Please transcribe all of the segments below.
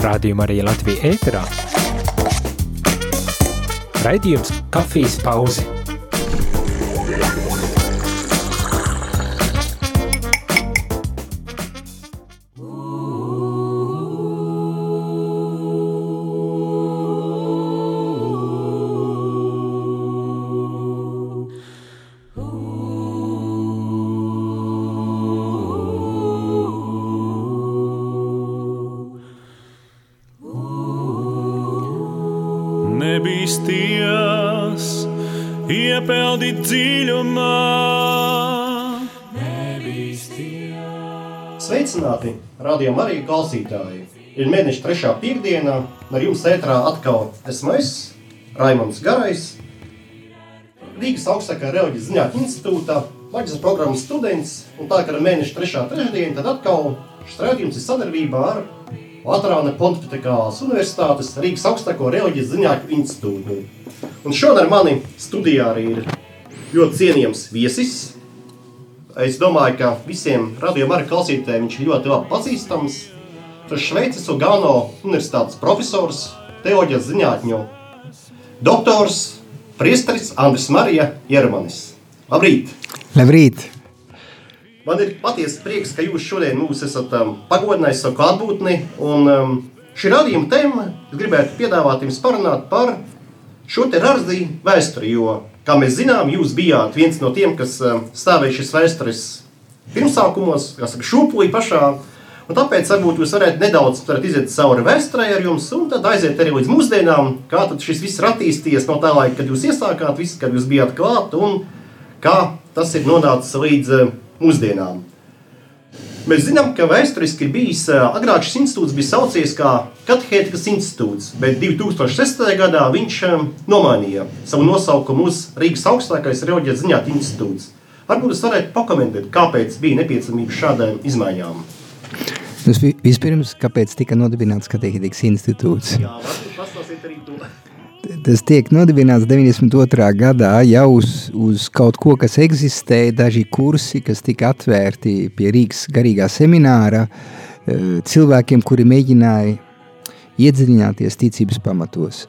Rādījumā arī Latvija ēterā. Raidījums Kafijas pauze. Radio Marija klausītāji! Ir mēneša trešā piekdiena, ar jums ētrā atkal esmu es, Raimons Garais, Rīgas augstākā reliģijas zinātņu institūta, maģistra programmas students, un tā kā ir mēneša trešā trešdiena, tad atkal šis raidījums ir sadarbībā ar Latvijas Pontificālās Universitātes Rīgas augstāko reliģijas zinātņu institūtu. Un šodien mani studijā arī ir ļoti cienījams viesis. Es domāju, ka visiem radījuma klausītājiem viņš ir ļoti labi pazīstams. Tas Šveices Ugano Universitātes profesors, teoloģijas zinātņu doktors, priesteris Andris Marija Jermanis. Labrīt! Labrīt! Man ir patiesi prieks, ka jūs šodien mūs esat um, pagodinājis savu klātbūtni. Un um, šī radījuma tēma, es gribētu piedāvāt jums parunāt par šo te rarzī vēsturi, jo, kā mēs zinām, jūs bijāt viens no tiem, kas um, stāvēja šis vēstures pirmsākumos, kā saka, šūpulī pašā. Un tāpēc varbūt jūs varētu nedaudz varat iziet cauri vēsturē ar jums, un tad aiziet arī līdz mūsdienām, kā tad šis viss ir attīstījies no tā laika, kad jūs iesākāt, viss, kad jūs bijāt klāt, un kā tas ir nonācis līdz uh, mūsdienām. Mēs zinām, ka vēsturiski bijis agrāk šis institūts bija saucies kā Katehētikas institūts, bet 2006. gadā viņš nomainīja savu nosaukumu uz Rīgas augstākais reliģijas zinātņu institūts. Varbūt jūs varētu pakomentēt, kāpēc bija nepieciešamība šādām izmaiņām. Tas vispirms, kāpēc tika nodibināts Katehētikas institūts? Jā, varbūt pastāstīt arī to. Tas tiek nodibināts 92. gadā jau uz, uz kaut ko, kas eksistēja, daži kursi, kas tika atvērti pie Rīgas garīgā semināra cilvēkiem, kuri mēģināja iedziļināties ticības pamatos.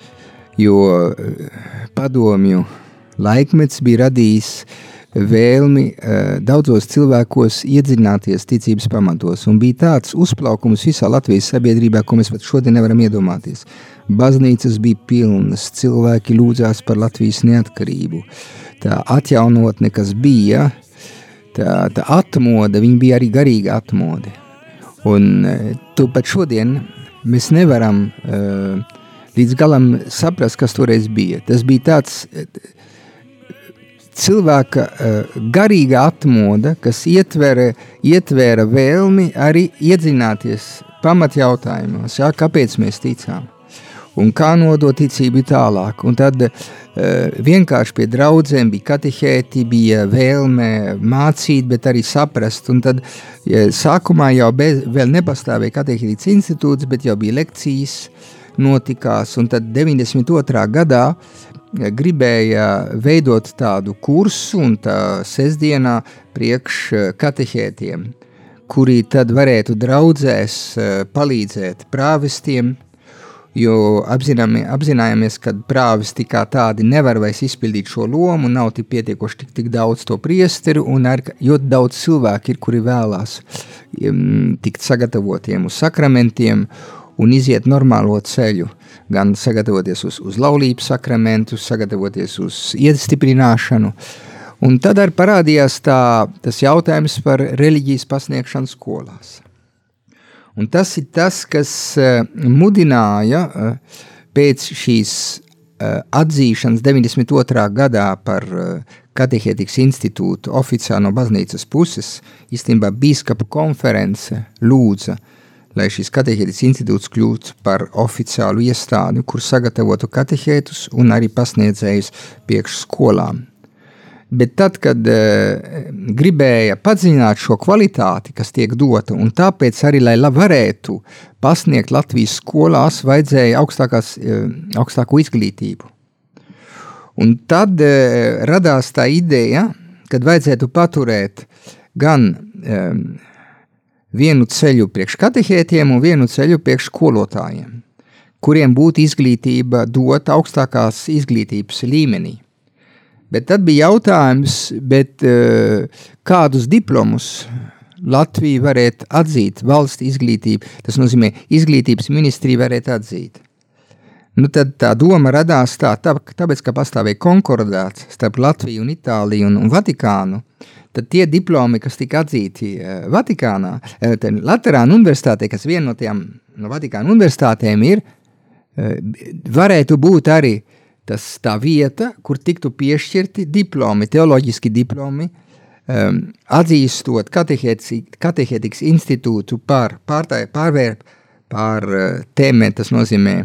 Jo padomju laikmets bija radījis vēlmi daudzos cilvēkos iedziļināties ticības pamatos, un bija tāds uzplaukums visā Latvijas sabiedrībā, ko mēs pat šodien nevaram iedomāties. Baznīcas bija pilnas, cilvēki lūdzās par Latvijas neatkarību. Tā atjaunotne, kas bija, tā, tā atmoda, viņa bija arī garīga atmode. Un tu pat šodien mēs nevaram uh, līdz galam saprast, kas toreiz bija. Tas bija tāds cilvēka uh, garīga atmoda, kas ietvera, ietvera vēlmi arī iedzināties pamatjautājumos, jā, kāpēc mēs ticām un kā nodot ticību tālāk. Un tad uh, vienkārši pie draudzēm bija katehēti, bija vēlme mācīt, bet arī saprast. Un tad ja, sākumā jau bez, vēl nepastāvēja katehētīts institūts, bet jau bija lekcijas notikās, un tad 92. gadā gribēja veidot tādu kursu un tā sestdienā priekš katehētiem, kuri tad varētu draudzēs palīdzēt prāvestiem, jo apzinām, apzinājāmies, ka prāvisti kā tādi nevar vairs izpildīt šo lomu, nav tik pietiekoši tik, tik daudz to priesteru, un ar, ļoti daudz cilvēku ir, kuri vēlās tikt sagatavotiem uz sakramentiem un iziet normālo ceļu, gan sagatavoties uz, uz laulības sakramentu, sagatavoties uz iestiprināšanu, un tad arī parādījās tā, tas jautājums par reliģijas pasniegšanu skolās. Un tas ir tas, kas uh, mudināja uh, pēc šīs uh, atzīšanas 92. gadā par katehētikas institūtu oficiāli no baznīcas puses, īstenībā bīskapa konference lūdza, lai šis katehētikas institūts kļūtu par oficiālu iestādi, kur sagatavotu katehētus un arī pasniedzējus priekš skolām. Bet tad, kad uh, gribēja padziļināt šo kvalitāti, kas tiek dota, un tāpēc arī, lai varētu pasniegt Latvijas skolās, vajadzēja augstākās, uh, augstāko izglītību. Un tad uh, radās tā ideja, kad vajadzētu paturēt gan um, vienu ceļu priekš katehētiem un vienu ceļu priekš skolotājiem, kuriem būtu izglītība dot augstākās izglītības līmenī. Bet tad bija jautājums, bet, uh, kādus diplomus Latvija varētu atzīt valsts izglītību, tas nozīmē izglītības ministrija varētu atzīt. Nu, tad tā doma radās tā, tā, tāpēc, ka pastāvēja konkordāts starp Latviju un Itāliju un, un Vatikānu. Tad tie diplomi, kas tika atzīti uh, Vatikānā, uh, Latvijas universitātē, kas viena no tām no Vatikāna universitātēm ir, uh, varētu būt arī tas tā vieta, kur tiktu piešķirti diplomi, teoloģiski diplomi, um, atzīstot katehētikas institūtu par pārvēr, par uh, tēmēm, tas nozīmē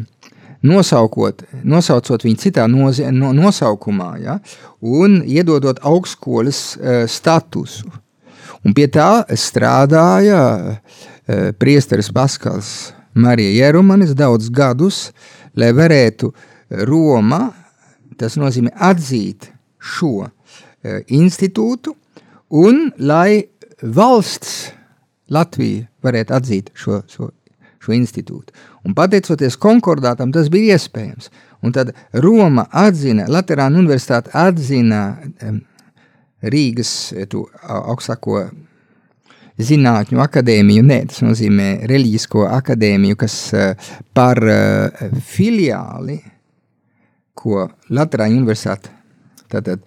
nosaukot, nosaucot viņu citā nozi, no, nosaukumā, ja, un iedodot augstskolas uh, statusu. Un pie tā strādāja uh, priesteris Paskals Marija Jerumanis daudz gadus, lai varētu Roma, tas nozīmē atzīt šo uh, institūtu, un lai valsts Latvija varētu atzīt šo, šo, šo institūtu. Un pateicoties konkordātam, tas bija iespējams. Un tad Roma atzina, Latvijas Universitāte atzina um, Rīgas tu, augstāko zinātņu akadēmiju, ne, tas nozīmē reliģisko akadēmiju, kas uh, par uh, filiāli, ko Latvijas Universitāte tātad,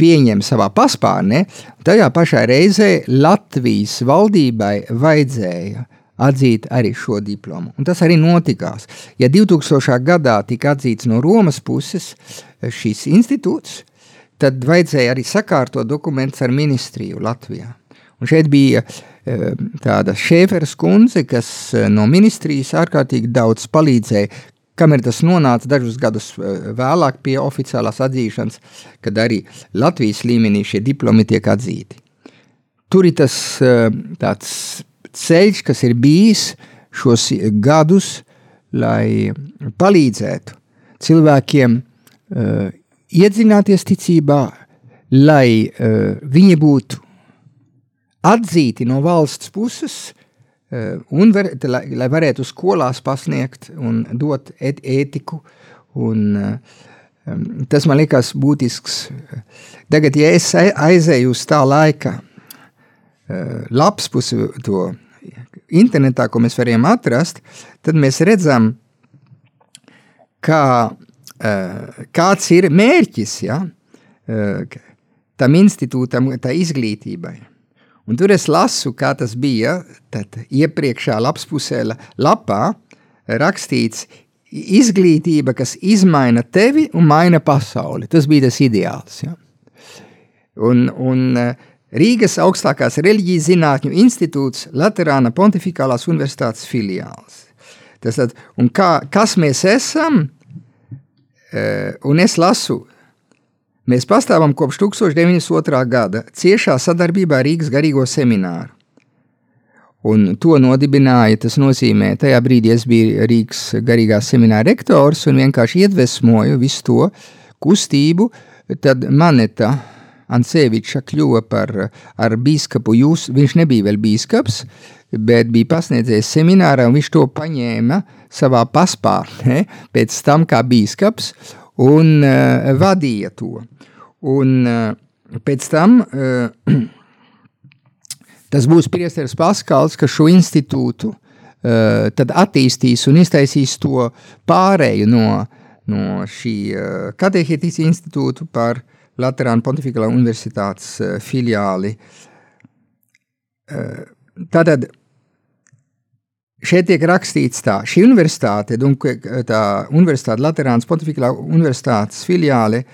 pieņem savā paspārnē, tajā pašā reizē Latvijas valdībai vajadzēja atzīt arī šo diplomu. Un tas arī notikās. Ja 2000. gadā tika atzīts no Romas puses šīs institūts, tad vajadzēja arī sakārtot dokumentus ar ministriju Latvijā. Un šeit bija eh, tāda Šēferas kundze, kas eh, no ministrijas ārkārtīgi daudz palīdzēja, kamēr tas nonāca dažus gadus vēlāk pie oficiālās atzīšanas, kad arī Latvijas līmenī šie diplomi tiek atzīti. Tur ir tas tāds ceļš, kas ir bijis šos gadus, lai palīdzētu cilvēkiem uh, iedzināties ticībā, lai uh, viņi būtu atzīti no valsts puses, un var, lai, lai varētu skolās pasniegt un dot et, ētiku. Un, uh, tas man liekas būtisks. Tagad, ja es aizēju uz tā laika uh, labs pusi to internetā, ko mēs varējām atrast, tad mēs redzam, kā, kāds ir mērķis ja, tam institūtam, tā izglītībai. Un tur es lasu, kā tas bija iepriekšā lapspusē lapā rakstīts izglītība, kas izmaina tevi un maina pasauli. Tas bija tas ideāls. Ja. Un, un uh, Rīgas augstākās reliģijas zinātņu institūts Latvijas Pontificālās Universitātes filiāls. Tas tad, un kā, kas mēs esam, e, un es lasu, mēs pastāvam kopš 1902. gada ciešā sadarbībā ar Rīgas garīgo semināru. Un to nodibināja, tas nozīmē, tajā brīdī es biju Rīgas garīgā semināra rektors un vienkārši iedvesmoju visu to kustību, tad maneta Anseviča kļuva par ar bīskapu. Jūs, viņš nebija vēl bīskaps, bet bija pasniedzējis seminārā, un viņš to paņēma savā paspārnē pēc tam kā bīskaps un uh, vadīja to. Un uh, pēc tam uh, tas būs priesteris Paskals, kas šo institūtu uh, tad attīstīs un iztaisīs to pārēju no, no šī uh, katehētīs institūtu par uh, Latvijas Pontificālā Universitātes uh, filiāli. Uh, tātad šeit tiek rakstīts tā, šī universitāte, tā universitāte Latvijas Pontificālā Universitātes filiāle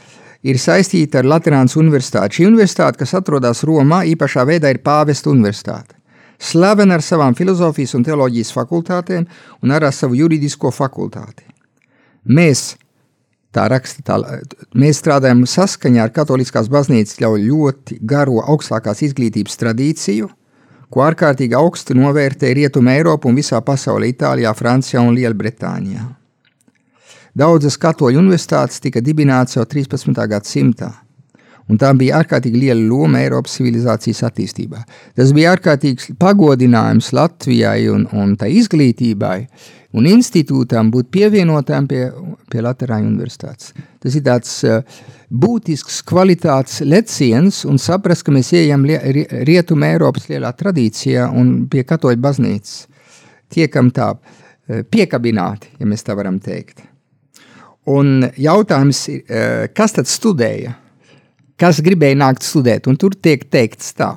ir saistīta ar Latvijas Universitāti. Šī universitāte, kas atrodas Romā, īpašā veidā ir pāvesta universitāte. Slavena ar savām filozofijas un teoloģijas fakultātēm un ar savu juridisko fakultāti. Mēs Tā raksta, tā, mēs strādājam saskaņā ar Katoliskās baznīcas ļoti garo augstākās izglītības tradīciju, ko ārkārtīgi augstu novērtē Rietuma Eiropa un visā pasaulē, Itālijā, Francijā un Lielbritānijā. Daudzas katoļu universitātes tika dibinātas jau 13. gadsimtā, Un tā bija ārkārtīgi liela loma Eiropas civilizācijas attīstībā. Tas bija ārkārtīgs pagodinājums Latvijai un, un tā izglītībai un institūtām būt pievienotām pie, pie Latvijas universitātes. Tas ir tāds uh, būtisks kvalitātes leciens un saprast, ka mēs ejam rietuma Eiropas lielā tradīcijā un pie katoļu baznīcas tiekam tā uh, piekabināti, ja mēs tā varam teikt. Un jautājums ir, uh, kas tad studēja? kas gribēja nākt studēt, un tur tiek teikts tā.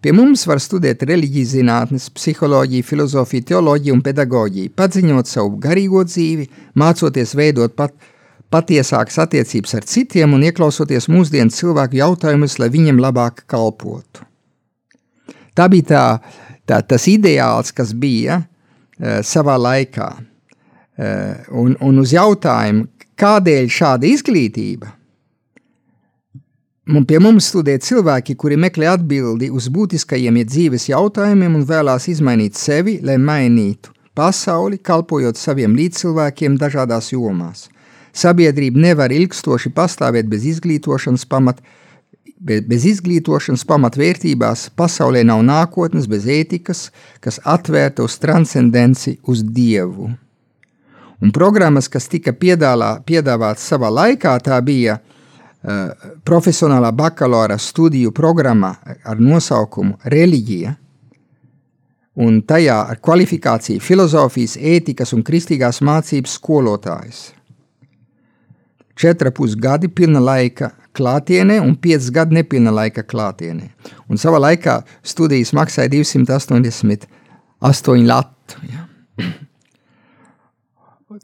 Pie mums var studēt reliģijas zinātnes, psiholoģiju, filozofiju, teoloģiju un pedagoģiju, padziņot savu garīgo dzīvi, mācoties veidot pat, patiesākas attiecības ar citiem un ieklausoties mūsdienu cilvēku jautājumus, lai viņiem labāk kalpotu. Tā bija tā, tā, tas ideāls, kas bija uh, savā laikā. Uh, un, un uz jautājumu, kādēļ šāda izglītība, Un pie mums studē cilvēki, kuri meklē atbildi uz būtiskajiem dzīves jautājumiem un vēlās izmainīt sevi, lai mainītu pasauli, kalpojot saviem līdzcilvēkiem dažādās jomās. Sabiedrība nevar ilgstoši pastāvēt bez izglītošanas pamat, bez izglītošanas pamatvērtībās, pasaulē nav nākotnes bez ētikas, kas atvērta uz transcendenci, uz Dievu. Un programmas, kas tika piedāvā, piedāvātas savā laikā, tā bija – Eh, profesionālā bakalaura studiju programma ar nosaukumu Reliģija, un tajā ar kvalifikāciju filozofijas, ētikas un kristīgās mācības skolotājs. Četri pusgadi pilna laika klātienē un pieci gadi nepilna laika klātienē. Un savā laikā studijas maksāja 288 latu. Ja.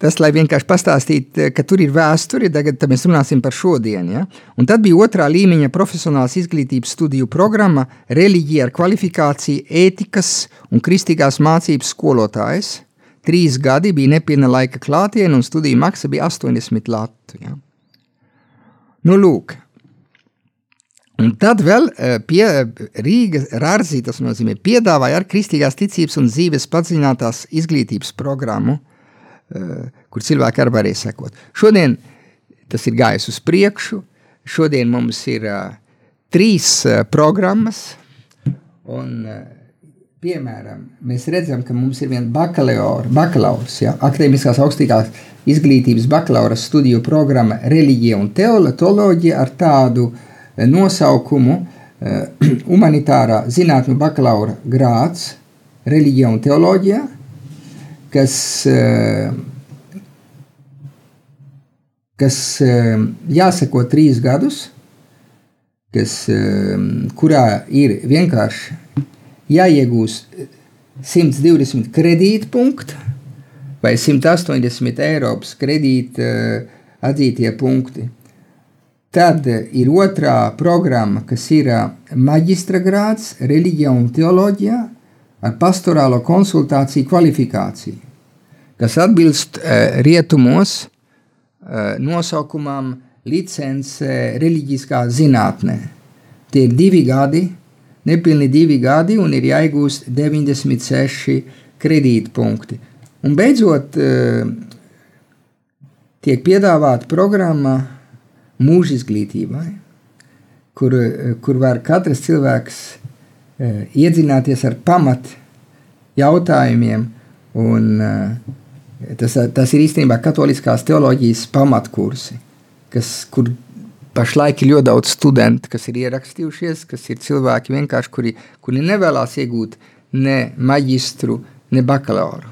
Tas, lai vienkārši pastāstītu, ka tur ir vēsture, tagad mēs runāsim par šodienu. Ja? Un tad bija otrā līmeņa profesionālās izglītības studiju programma Reliģija ar kvalifikāciju ētikas un kristīgās mācības skolotājs. Trīs gadi bija nepilna laika klātienē, un studiju maksa bija 80 latu. Ja? Nu, lūk. Un tad vēl eh, pie Rīgas Rārzī, tas nozīmē, piedāvāja ar kristīgās ticības un dzīves padziļinātās izglītības programmu – Eh, kur cilvēki arī varēja sekot. Šodien tas ir gājis uz priekšu. Šodien mums ir uh, trīs programmas. Un, piemēram, mēs redzam, ka mums ir viena bakalaura, ja, akadēmiskās augstākās izglītības bakalaura studiju programma Reliģija un teoloģija ar tādu nosaukumu Humanitārā zinātņu bakalaura grāds Reliģija un teoloģija, kas, eh, kas eh, jāseko trīs gadus, kas, eh, kurā ir vienkārši jāiegūst 120 kredītpunkti vai 180 Eiropas kredīta atzītie punkti. Tad ir otrā programma, kas ir maģistra grāds reliģijā un teoloģijā, ar pastorālo konsultāciju kvalifikāciju, kas atbilst rietumos nosaukumam licence reliģiskā zinātnē. Tie ir divi gadi, nepilni divi gadi, un ir jāiegūst 96 kredītpunkti. Un beidzot, uh, tiek piedāvāta programma mūža izglītībai, kur, kur var katrs cilvēks Eh, iedzināties ar pamat jautājumiem. Un, eh, tas, tas ir īstenībā katoliskās teoloģijas pamatkursi, kas, kur pašlaik ir ļoti daudz studentu, kas ir ierakstījušies, kas ir cilvēki vienkārši, kuri, kuri nevēlas iegūt ne maģistru, ne bakalauru.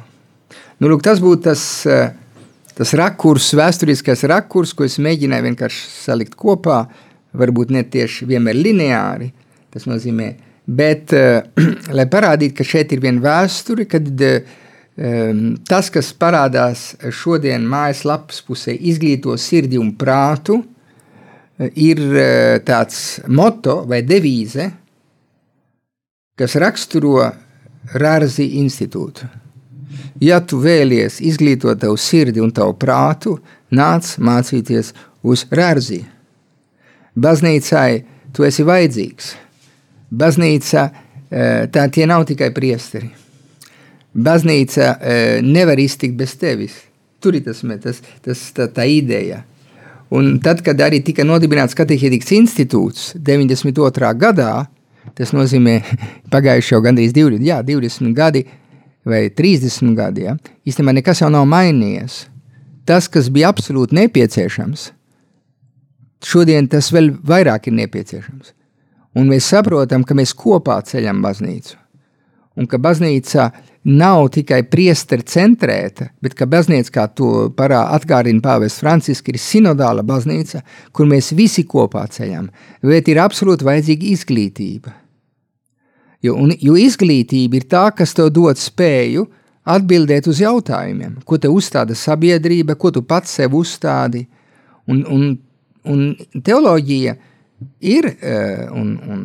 Nu, lūk, tas būtu tas, eh, tas rakurs, vēsturiskais rakurs, ko es mēģināju vienkārši salikt kopā, varbūt ne tieši vienmēr lineāri. Tas nozīmē, Bet, uh, lai parādītu, ka šeit ir viena vēsture, kad uh, tas, kas parādās šodien mājaslapas pusē, izglīto sirdi un prātu, ir uh, tāds moto vai devīze, kas raksturo Rārzi institūtu. Ja tu vēlies izglītot tavu sirdi un tavu prātu, nāc mācīties uz Rārzi. Baznīcai tu esi vajadzīgs – Baznīca eh, tā tie nav tikai priesteri. Baznīca eh, nevar iztikt bez tevis. Tur ir tas, tas, tas tā, tā ideja. Un tad, kad arī tika nodibināts Katehētikas institūts 92. gadā, tas nozīmē pagājuši jau gandrīz 20, jā, 20 gadi vai 30 gadi, ja, īstenībā nekas jau nav mainījies. Tas, kas bija absolūti nepieciešams, šodien tas vēl vairāk ir nepieciešams. Un mēs saprotam, ka mēs kopā ceļam baznīcu. Un ka baznīca nav tikai priesteri centrēta, bet ka baznīca, kā to parā atgādina pāvests Francisks, ir sinodāla baznīca, kur mēs visi kopā ceļam. Bet ir absolūti vajadzīga izglītība. Jo, un, jo izglītība ir tā, kas tev dod spēju atbildēt uz jautājumiem, ko te uzstāda sabiedrība, ko tu pats sev uzstādi. Un, un, un teoloģija ir uh, un, un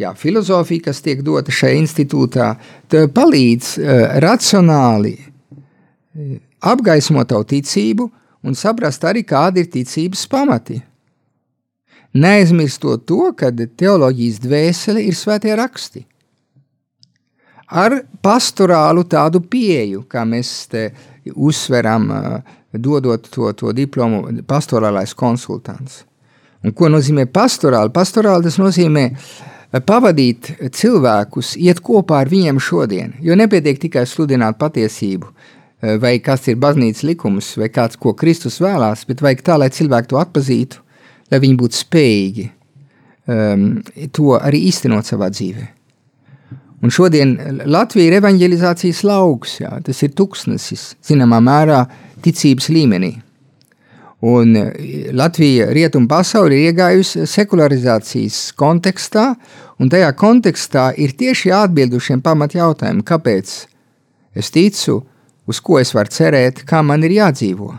jā, filozofija, kas tiek dota šajā institūtā, palīdz uh, racionāli uh, apgaismot tavu ticību un saprast arī, kādi ir ticības pamati. Neaizmirstot to, ka teoloģijas dvēsele ir svētie raksti. Ar pastorālu tādu pieeju, kā mēs te uzsveram, uh, dodot to, to diplomu, pastorālais konsultants. Un ko nozīmē pastorāli? Pastorāli tas nozīmē uh, pavadīt cilvēkus, iet kopā ar viņiem šodien. Jo nepietiek tikai sludināt patiesību, eh, vai kas ir baznīcas likums, vai kāds, ko Kristus vēlās, bet vajag tā, lai cilvēki to atpazītu, lai viņi būtu spējīgi um, to arī īstenot savā dzīvē. Un šodien Latvija ir evanģelizācijas lauks, jā, tas ir tuksnesis, zināmā mērā ticības līmenī. Un e, Latvija rietumu pasauli ir iegājusi sekularizācijas kontekstā, un tajā kontekstā ir tieši jāatbild uz šiem pamat jautājumiem, kāpēc es ticu, uz ko es varu cerēt, kā man ir jādzīvo.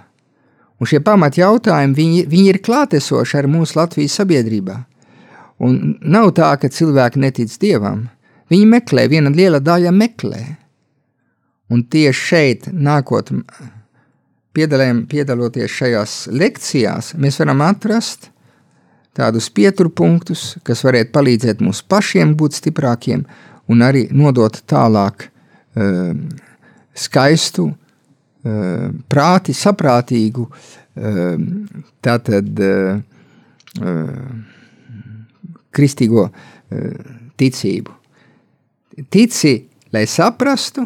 Un šie pamat jautājumi, viņi, viņi ir klātesoši ar mūsu Latvijas sabiedrībā. Un nav tā, ka cilvēki netic Dievam. Viņi meklē, viena liela daļa meklē. Un tieši šeit, nākot piedalēm, piedaloties šajās lekcijās, mēs varam atrast tādus pieturpunktus, kas varētu palīdzēt mums pašiem būt stiprākiem un arī nodot tālāk uh, skaistu, uh, prāti, saprātīgu, uh, tātad kristīgo ticību. Tici, lai saprastu,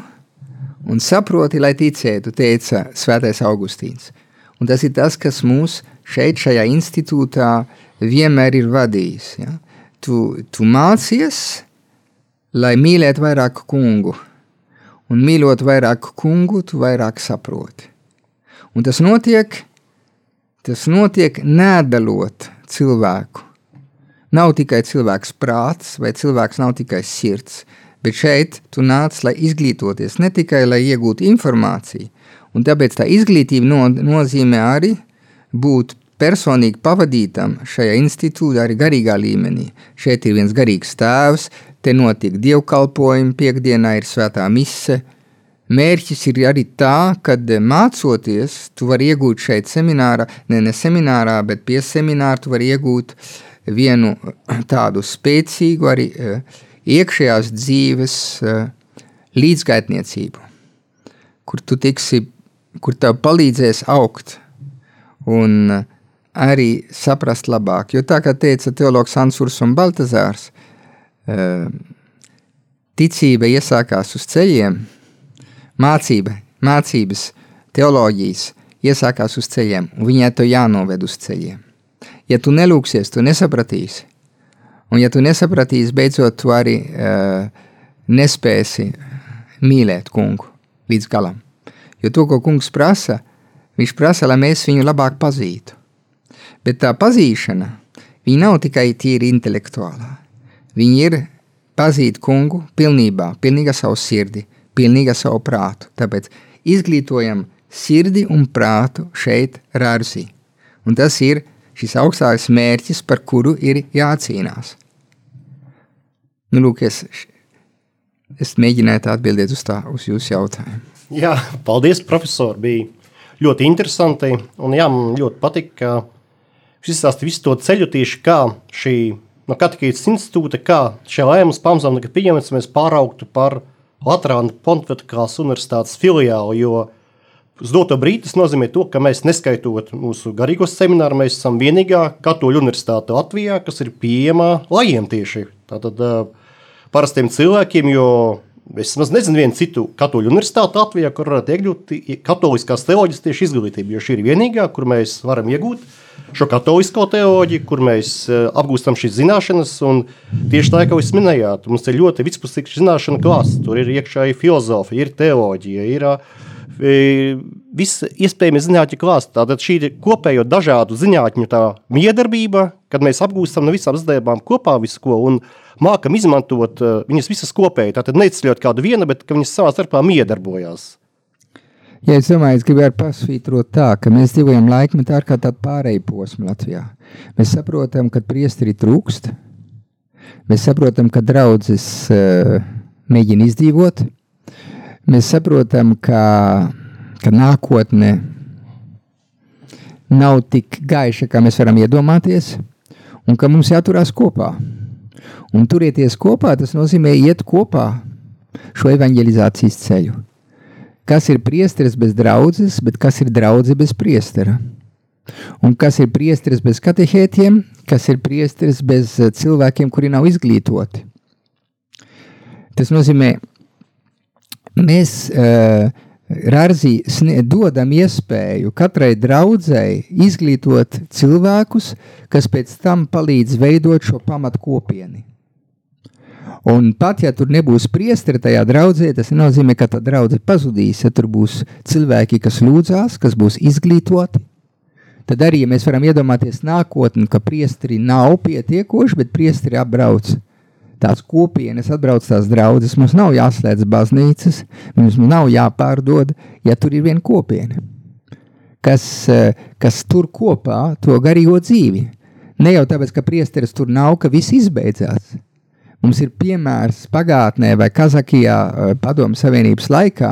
un saproti, lai ticētu, teica Svētais Augustīns. Un tas ir tas, kas mūs šeit, šajā institūtā, vienmēr ir vadījis. Ja? Tu, tu mācies, lai mīlētu vairāk kungu, un mīlot vairāk kungu, tu vairāk saproti. Un tas notiek, tas notiek nedalot cilvēku. Nav tikai cilvēks prāts, vai cilvēks nav tikai sirds, Bet šeit tu nāc, lai izglītoties, ne tikai lai iegūtu informāciju. Un tāpēc tā izglītība no, nozīmē arī būt personīgi pavadītam šajā institūtā, arī garīgā līmenī. Šeit ir viens garīgs tēvs, te notiek dievkalpojumi, piekdienā ir svētā mise. Mērķis ir arī tā, ka mācoties, tu vari iegūt šeit seminārā, ne, ne seminārā, bet pie semināra tu vari iegūt vienu tādu spēcīgu arī uh, iekšējās dzīves eh, līdzgaitniecību, kur tu tiksi, kur tev palīdzēs augt un arī saprast labāk. Jo tā kā teica teologs Ansurs un Baltazārs, eh, ticība iesākās uz ceļiem, mācība, mācības, teoloģijas iesākās uz ceļiem, un viņai to jānoved uz ceļiem. Ja tu nelūksies, tu nesapratīsi, Un, ja tu nesapratīsi, beidzot, tu arī uh, nespēsi mīlēt kungu līdz galam. Jo to, ko kungs prasa, viņš prasa, lai mēs viņu labāk pazītu. Bet tā pazīšana, viņa nav tikai tīri intelektuālā. Viņa ir pazīt kungu pilnībā, pilnīgi savu sirdi, pilnīgi savu prātu. Tāpēc izglītojam sirdi un prātu šeit, Rārsī. Un tas ir šis augstākais mērķis, par kuru ir jācīnās. Nu, lūk, es, es mēģināju atbildēt uz, tā, uz jūsu jautājumu. Jā, paldies, profesor. Bija ļoti interesanti. Un jā, man ļoti patika, ka šis izstāsta visu to ceļu tieši kā šī no katehītas institūta, kā šajā lēmums pamazām tika pieņemts, mēs pāraugtu par Latvijas Pontificālās universitātes filiālu, jo Uz doto brīdi tas nozīmē to, ka mēs neskaitot mūsu garīgos semināru, mēs esam vienīgā katoļu universitāte Latvijā, kas ir pieejama lajiem tieši. Tātad parastiem cilvēkiem, jo es maz nezinu vienu citu katoļu universitāti Latvijā, kur varētu iegūt katoliskās teoloģijas tieši izglītību, jo šī ir vienīgā, kur mēs varam iegūt šo katolisko teoloģiju, kur mēs apgūstam šīs zināšanas, un tieši tā, kā jūs minējāt, mums ir ļoti vispusīga zināšana klāsts, tur ir iekšēji filozofija, ir teoloģija, ir uh, viss iespējami zinātņu klāsts. Tātad šī ir kopējo dažādu zinātņu miedarbība, kad mēs apgūstam no visām zdēbām kopā visu ko un mākam izmantot viņas visas kopēji. Tātad neizceļot kādu vienu, bet viņas savā starpā miedarbojās. Ja es domāju, es gribēju pasvītrot tā, ka mēs dzīvojam laikmetā kā tādu pāreju posmu Latvijā. Mēs saprotam, ka priesteri trūkst, mēs saprotam, ka draudzes uh, mēģina izdzīvot, mēs saprotam, ka, ka nākotne nav tik gaiša, kā mēs varam iedomāties, un ka mums jāturās kopā. Un turieties kopā, tas nozīmē iet kopā šo evanģelizācijas ceļu. Kas ir priesteris bez draudzes, bet kas ir draudze bez priestera? Un kas ir priesteris bez katehētiem, kas ir priesteris bez cilvēkiem, kuri nav izglītoti? Tas nozīmē, mēs uh, Rārzī dodam iespēju katrai draudzēji izglītot cilvēkus, kas pēc tam palīdz veidot šo pamatu kopienu. Un pat ja tur nebūs priesteri tajā draudzē, tas nozīmē, ka tā draudzene pazudīs. Ja tur būs cilvēki, kas lūdzās, kas būs izglītoti, tad arī ja mēs varam iedomāties nākotni, ka priesteri nav pietiekoši, bet priesteri apbrauc tās kopienas, atbrauc tās draudzes. Mums nav jāslēdz baznīcas, mums nav jāpārdod, ja tur ir viena kopiena, kas, eh, kas tur kopā to garīgo dzīvi. Ne jau tāpēc, ka priesteris tur nav, ka viss izbeidzās. Mums ir piemērs pagātnē vai Kazakijā eh, padomu savienības laikā,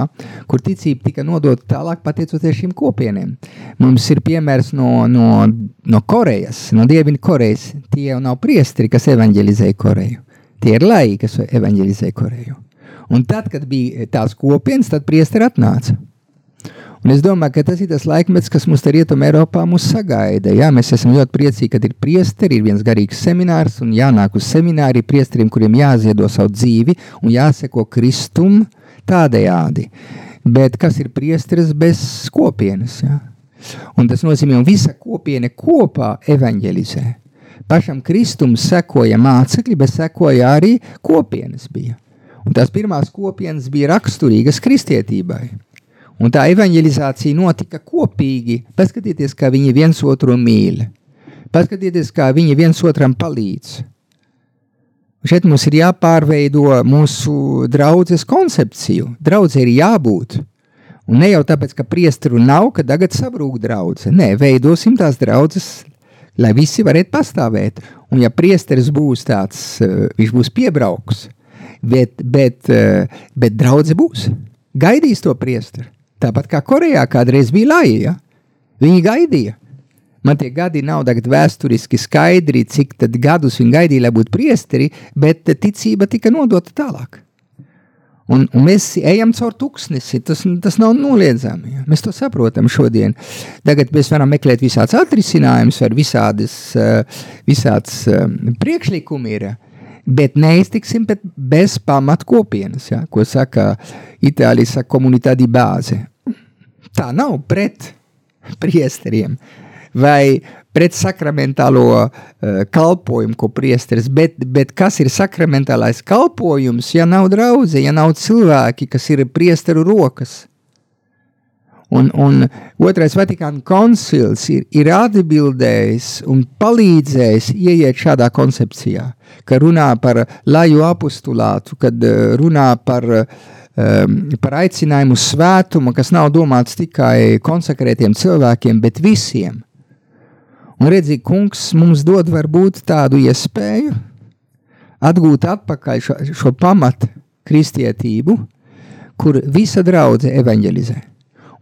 kur ticība tika nodota tālāk pateicoties šīm kopieniem. Mums ir piemērs no, no, no Korejas, no Dievina Korejas. Tie jau nav priesteri, kas evanģelizēja Koreju. Tie ir laiki, kas evanģelizē Koreju. Un tad, kad bija tās kopienas, tad priesteri atnāca. Un es domāju, ka tas ir tas laikmets, kas mums te rietumē Eiropā mūs sagaida. Jā, mēs esam ļoti priecīgi, ka ir priesteri, ir viens garīgs seminārs un jānāk uz semināri priesteriem, kuriem jāziedo savu dzīvi un jāseko kristum tādējādi. Bet kas ir priesteris bez kopienas? Jā? Un tas nozīmē, ka visa kopiena kopā evanģelizē. Pašam Kristum sekoja mācekļi, bet sekoja arī kopienas. Bija. Un tās pirmās kopienas bija raksturīgas kristietībai. Un tā evanģelizācija notika kopīgi. Paskatieties, kā viņi viens otru mīl. Paskatieties, kā viņi viens otram palīdz. Šeit mums ir jāpārveido mūsu draudzes koncepciju. Draudzē ir jābūt. Un ne jau tāpēc, ka priesteru nav, ka tagad sabrūk draudzene. Nē, veidosim tās draudzes lai visi varētu pastāvēt. Un ja priesteris būs tāds, uh, viņš būs piebrauks, bet, bet, uh, bet draudze būs. Gaidīs to priesteri. Tāpat kā Korejā kādreiz bija laija. Ja? Viņi gaidīja. Man tie gadi nav tagad vēsturiski skaidri, cik gadus viņi gaidīja, lai būtu priesteri, bet ticība tika nodota tālāk. Un, un mēs ejam caur tūkstnesi, tas, tas nav noliedzami. Ja? Mēs to saprotam šodien. Tagad mēs varam meklēt visādas atrisinājumus, vai visādas, eh, visādas eh, priekšlikumi ir. Bet neiztiksim bez pamatkopienas, ja? ko saka Itālijas komunitāte bāze. Tā nav pret priesteriem vai pret sakramentālo uh, kalpojumu, ko priesteris, bet, bet kas ir sakramentālais kalpojums, ja nav draudze, ja nav cilvēki, kas ir priesteru rokas? Un, un otrais Vatikāna koncils ir, ir atbildējis un palīdzējis ieiet šādā koncepcijā, ka runā par laju apustulātu, kad runā par, um, par aicinājumu svētumu, kas nav domāts tikai konsekrētiem cilvēkiem, bet visiem. Un redzīgi, kungs mums dod varbūt tādu iespēju atgūt atpakaļ šo, šo pamatu kristietību, kur visa draudze evanģelizē.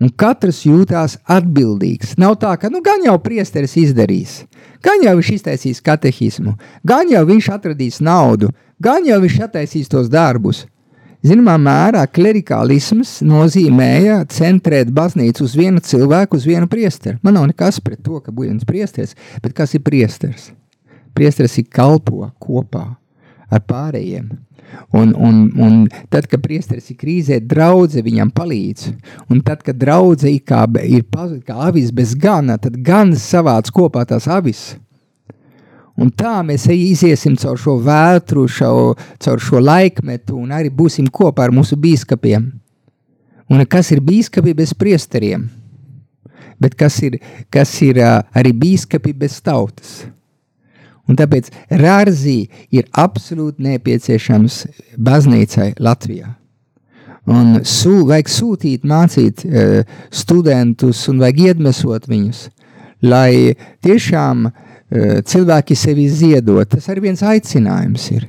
Un katrs jūtās atbildīgs. Nav tā, ka nu, gan jau priesteris izdarīs, gan jau viņš iztaisīs katehismu, gan jau viņš atradīs naudu, gan jau viņš attaisīs tos darbus. Zināmā mērā klerikālisms nozīmēja centrēt baznīcu uz vienu cilvēku, uz vienu priesteri. Man nav nekas pret to, ka būtu viens priesteris, bet kas ir priesteris? Priesteris ir kalpo kopā ar pārējiem. Un, un, un tad, kad priesteris ir krīzē, draudzē viņam palīdz. Un tad, kad draudzē ir kā, ir kā avis bez gana, tad gan savāc kopā tās avis. Un tā mēs iziesim caur šo vētru, šo, caur šo laikmetu, un arī būsim kopā ar mūsu biskupiem. Un kas ir biskupi bez priesteriem? Bet kas ir, kas ir arī biskupi bez tautas? Un tāpēc Rārzī ir absolūti nepieciešams baznīcai Latvijā. Un sū, vajag sūtīt, mācīt studentus un vajag iedvesot viņus, lai tiešām uh, cilvēki sevi ziedot. Tas arī viens aicinājums ir.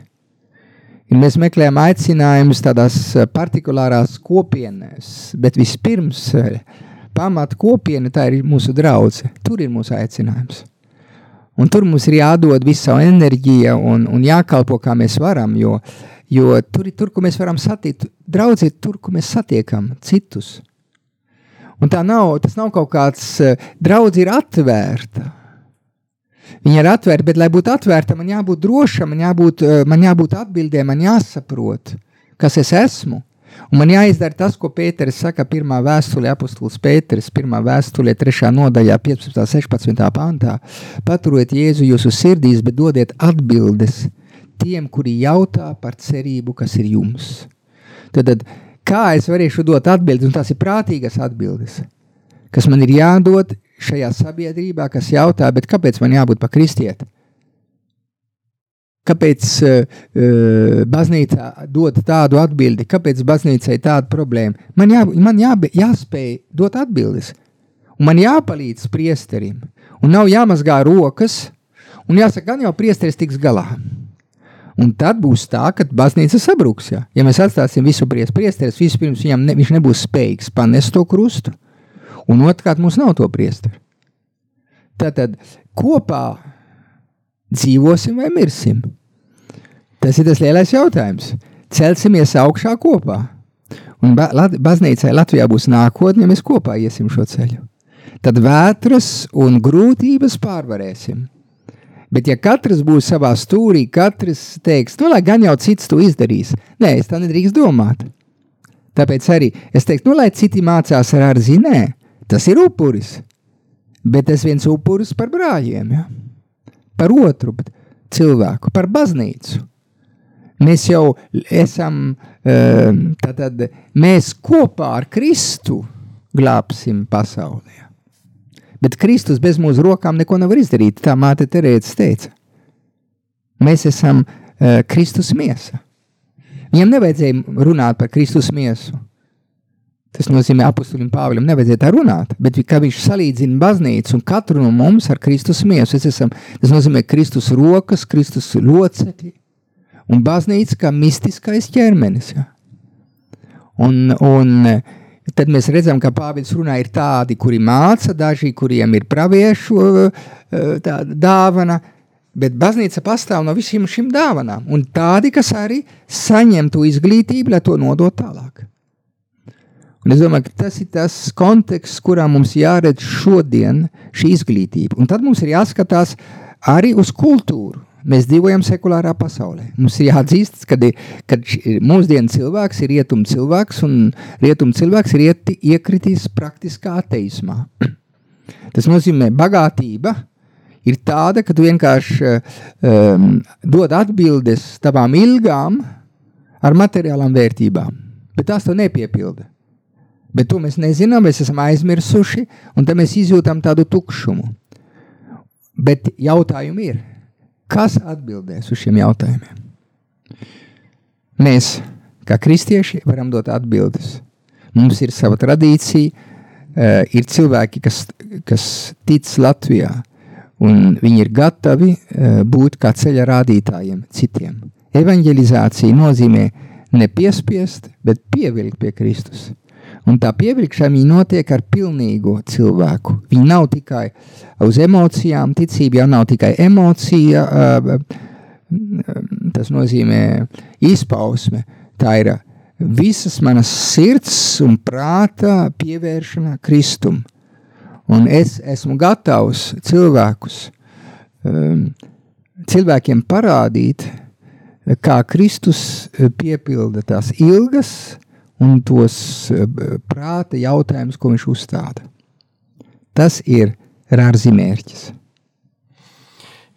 Ja mēs meklējam aicinājumus tādās partikulārās kopienās, bet vispirms pamata kopiena tā ir mūsu draudzene. Tur ir mūsu aicinājums. Un tur mums ir jādod visu savu enerģiju un, un jākalpo, kā mēs varam, jo, jo tur ir tur, kur mēs varam satikt. Draudz ir tur, kur mēs satiekam citus. Un tā nav, tas nav kaut kāds, draudz ir atvērta. Viņa ir atvērta, bet, lai būtu atvērta, man jābūt drošam, man jābūt, eh, man jābūt atbildēm, man jāsaprot, kas es esmu. Un man jāizdara tas, ko Pēters saka pirmā vēstulē, apustulis Pēters, pirmā vēstulē, trešā nodaļā, 15. 16. pantā. Paturiet Jēzu jūsu sirdīs, bet dodiet atbildes tiem, kuri jautā par cerību, kas ir jums. Tad, tad kā es varēšu dot atbildes, un tās ir prātīgas atbildes, kas man ir jādod šajā sabiedrībā, kas jautā, kāpēc man jābūt par kristieti? Kāpēc uh, baznīca dod tādu atbildi, kāpēc baznīcai tāda problēma? Man, jā, man jā, jāspēj dot atbildes, un man jāpalīdz priesterim, un nav jāmazgā rokas, un jāsaka, gan jau priesteris tiks galā. Un tad būs tā, ka baznīca sabruks. Ja, ja mēs atstāsim visu priesteris vispirms viņam ne, viņš nebūs spējīgs panest to krustu, un otrkārt mums nav to priesteru. Tātad kopā dzīvosim vai mirsim? Tas ir tas lielais jautājums. Celsimies augšā kopā. Un baznīcai Latvijā būs nākotne, ja mēs kopā iesim šo ceļu. Tad vētras un grūtības pārvarēsim. Bet, ja katrs būs savā stūrī, katrs teiks, nu, lai gan jau cits to izdarīs, nē, es tā nedrīkst domāt. Tāpēc arī es teiktu, nu, lai citi mācās ar ārzi, nē, Tas ir upuris. Bet tas viens upuris par brāļiem, ja? par otru cilvēku, par baznīcu. Mēs jau esam, tātad mēs kopā ar Kristu glābsim pasaulē. Bet Kristus bez mūsu rokām neko nevar izdarīt, tā māte Terēta teica. Mēs esam uh, Kristus miesa. Viņam nevajadzēja runāt par Kristus miesu. Tas nozīmē, ka apustulim Pāvilam nevajadzēja tā runāt, bet kā viņš salīdzina baznīcu un katru no mums ar Kristus miesu. Esam, tas nozīmē Kristus rokas, Kristus locekļi un baznīca kā mistiskais ķermenis. Ja? Un, un tad mēs redzam, ka Pāvils runā ir tādi, kuri māca, daži, kuriem ir praviešu dāvana, bet baznīca pastāv no visiem šīm dāvanām. Un tādi, kas arī saņem to izglītību, lai to nodot tālāk. Un es domāju, ka tas ir tas konteksts, kurā mums jāredz šodien šī izglītība. Un tad mums ir jāskatās arī uz kultūru. Mēs dzīvojam sekulārā pasaulē. Mums ir jāatzīst, ka mūsdienu cilvēks ir rietums cilvēks, un rietums cilvēks ir ieti, iekritis praktiskā ateismā. Tas nozīmē, ka bagātība ir tāda, ka tu vienkārši um, dod atbildes tavām ilgām ar materiālām vērtībām, bet tās to nepiepilda. Bet to mēs nezinām, mēs esam aizmirsuši, un tad mēs izjūtam tādu tukšumu. Bet jautājumi ir, kas atbildēs uz šiem jautājumiem? Mēs, kā kristieši, varam dot atbildes. Mums ir sava tradīcija, uh, ir cilvēki, kas, kas tic Latvijā, un viņi ir gatavi uh, būt kā ceļa rādītājiem citiem. Evangelizācija nozīmē nepiespiest, bet pievilkt pie Kristus. Un tā pievilkšana notiek ar pilnīgu cilvēku. Viņa nav tikai uz emocijām, ticība jau nav tikai emocija, tas nozīmē izpausme. Tā ir visas manas sirds un prāta pievēršana Kristum. Un es esmu gatavs cilvēkus, cilvēkiem parādīt, kā Kristus piepilda tās ilgas un tos uh, prāta jautājumus, ko viņš uzstāda. Tas ir rārzi mērķis.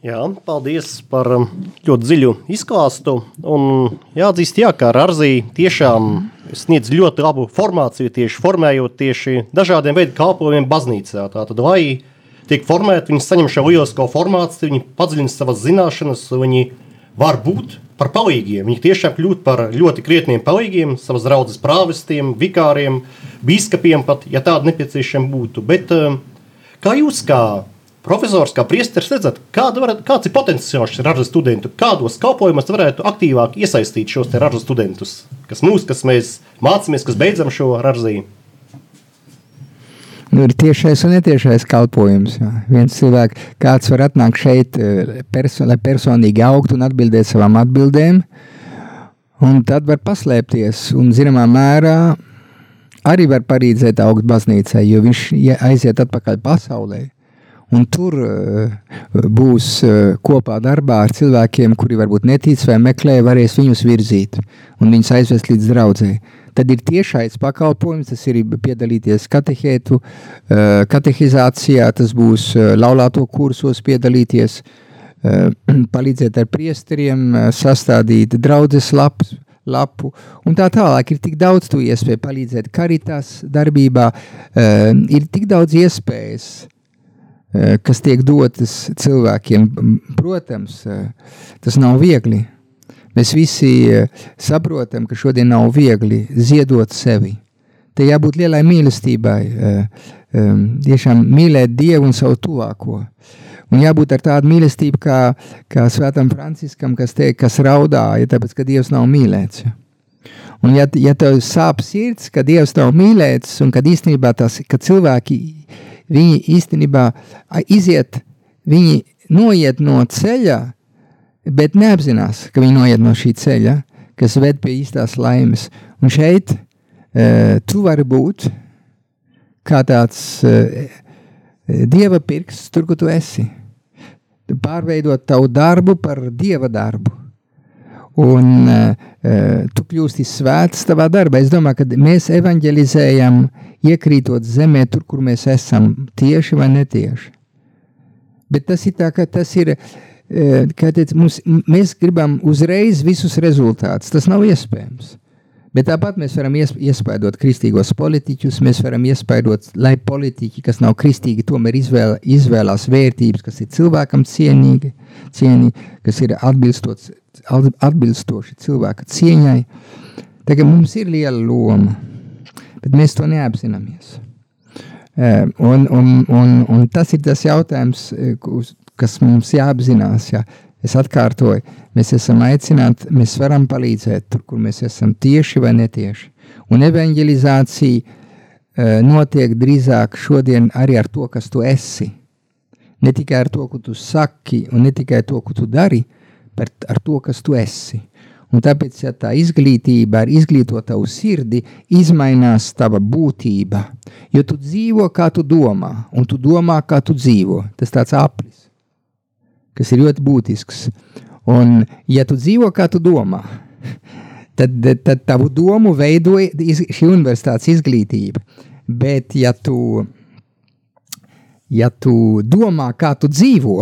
Jā, paldies par um, ļoti dziļu izklāstu. Un jāatzīst, jā, ka Rāzī tiešām sniedz ļoti labu formāciju, tieši formējot tieši dažādiem veidiem kalpojumiem baznīcā. Tātad, lai tiek formēti, viņi saņem šo lielisko formāciju, viņi padziļina savas zināšanas, viņi var būt par palīgiem. Viņi tiešām kļūt par ļoti krietniem palīgiem, savas draudzes prāvestiem, vikāriem, biskupiem pat, ja tāda nepieciešama būtu. Bet um, kā jūs kā profesors, kā priesteris, redzat, kāda var, kāds ir potenciāls ražu studentu, kādos kalpojumos varētu aktīvāk iesaistīt šos ražu studentus, kas mūs, kas mēs mācāmies, kas beidzam šo ražzīmu? Nu, ir tiešais un netiešais kalpojums. Jā. Viens cilvēks, kāds var atnākt šeit, eh, perso lai personīgi augtu un atbildēt savām atbildēm, un tad var paslēpties un zināmā mērā arī var palīdzēt augt baznīcai, jo viņš aiziet atpakaļ pasaulē Un tur uh, būs uh, kopā darbā ar cilvēkiem, kuri varbūt netic vai meklē, varēs viņus virzīt un viņus aizvest līdz draudzē. Tad ir tiešais pakalpojums, tas ir piedalīties katehētu, uh, katehizācijā, tas būs uh, laulāto kursos piedalīties, uh, palīdzēt ar priesteriem, sastādīt draudzes lapu, lapu, un tā tālāk ir tik daudz tu iespēju palīdzēt karitas darbībā, ir tik daudz iespējas, Eh, kas tiek dotas cilvēkiem. Protams, eh, tas nav viegli. Mēs visi eh, saprotam, ka šodien nav viegli ziedot sevi. Te jābūt lielai mīlestībai, tiešām mīlēt Dievu un savu tuvāko. Un jābūt ar tādu mīlestību, kā, kā Svētam Franciskam, kas teikt, kas raudāja, tāpēc, ka Dievs nav mīlēts. Un ja, ja tev sāp sirds, ka Dievs nav mīlēts, un kad īstenībā tas, ka cilvēki viņi īstenībā iziet, viņi noiet no ceļa, bet neapzinās, ka viņi noiet no šī ceļa, kas ved pie īstās laimes. Un šeit uh, tu vari būt kā tāds uh, dieva pirksts tur, kur tu esi. Pārveidot tavu darbu par dieva darbu. Un uh, tu kļūsti svēts savā darbā. Es domāju, ka mēs evanģelizējam uh, iekrītot zemē, tur, kur mēs esam, tieši vai netieši. Bet tas ir tā, ka tas ir, e, kā teic, mums, mēs gribam uzreiz visus rezultātus. Tas nav iespējams. Bet tāpat mēs varam iespaidot kristīgos politiķus, mēs varam iespaidot, lai politiķi, kas nav kristīgi, tomēr izvēl, izvēlās vērtības, kas ir cilvēkam cienīgi, cienīgi kas ir atbilstoši cilvēka cieņai. Tagad mums ir liela loma bet mēs to neapzināmies. Un, un, un, un tas ir tas jautājums, kas mums jāapzinās. Ja. Es atkārtoju, mēs esam aicināti, mēs varam palīdzēt tur, kur mēs esam tieši vai netieši. Un evanģelizācija notiek drīzāk šodien arī ar to, kas tu esi. Ne tikai ar to, ko tu saki, un ne tikai to, ko tu dari, bet ar to, kas tu esi. Un tāpēc, ja tā izglītība ar izglīto tavu sirdi, izmainās tava būtība. Jo tu dzīvo, kā tu domā, un tu domā, kā tu dzīvo. Tas tāds aplis, kas ir ļoti būtisks. Un, ja tu dzīvo, kā tu domā, tad, tad tavu domu veidoja šī universitātes izglītība. Bet, ja tu, ja tu domā, kā tu dzīvo,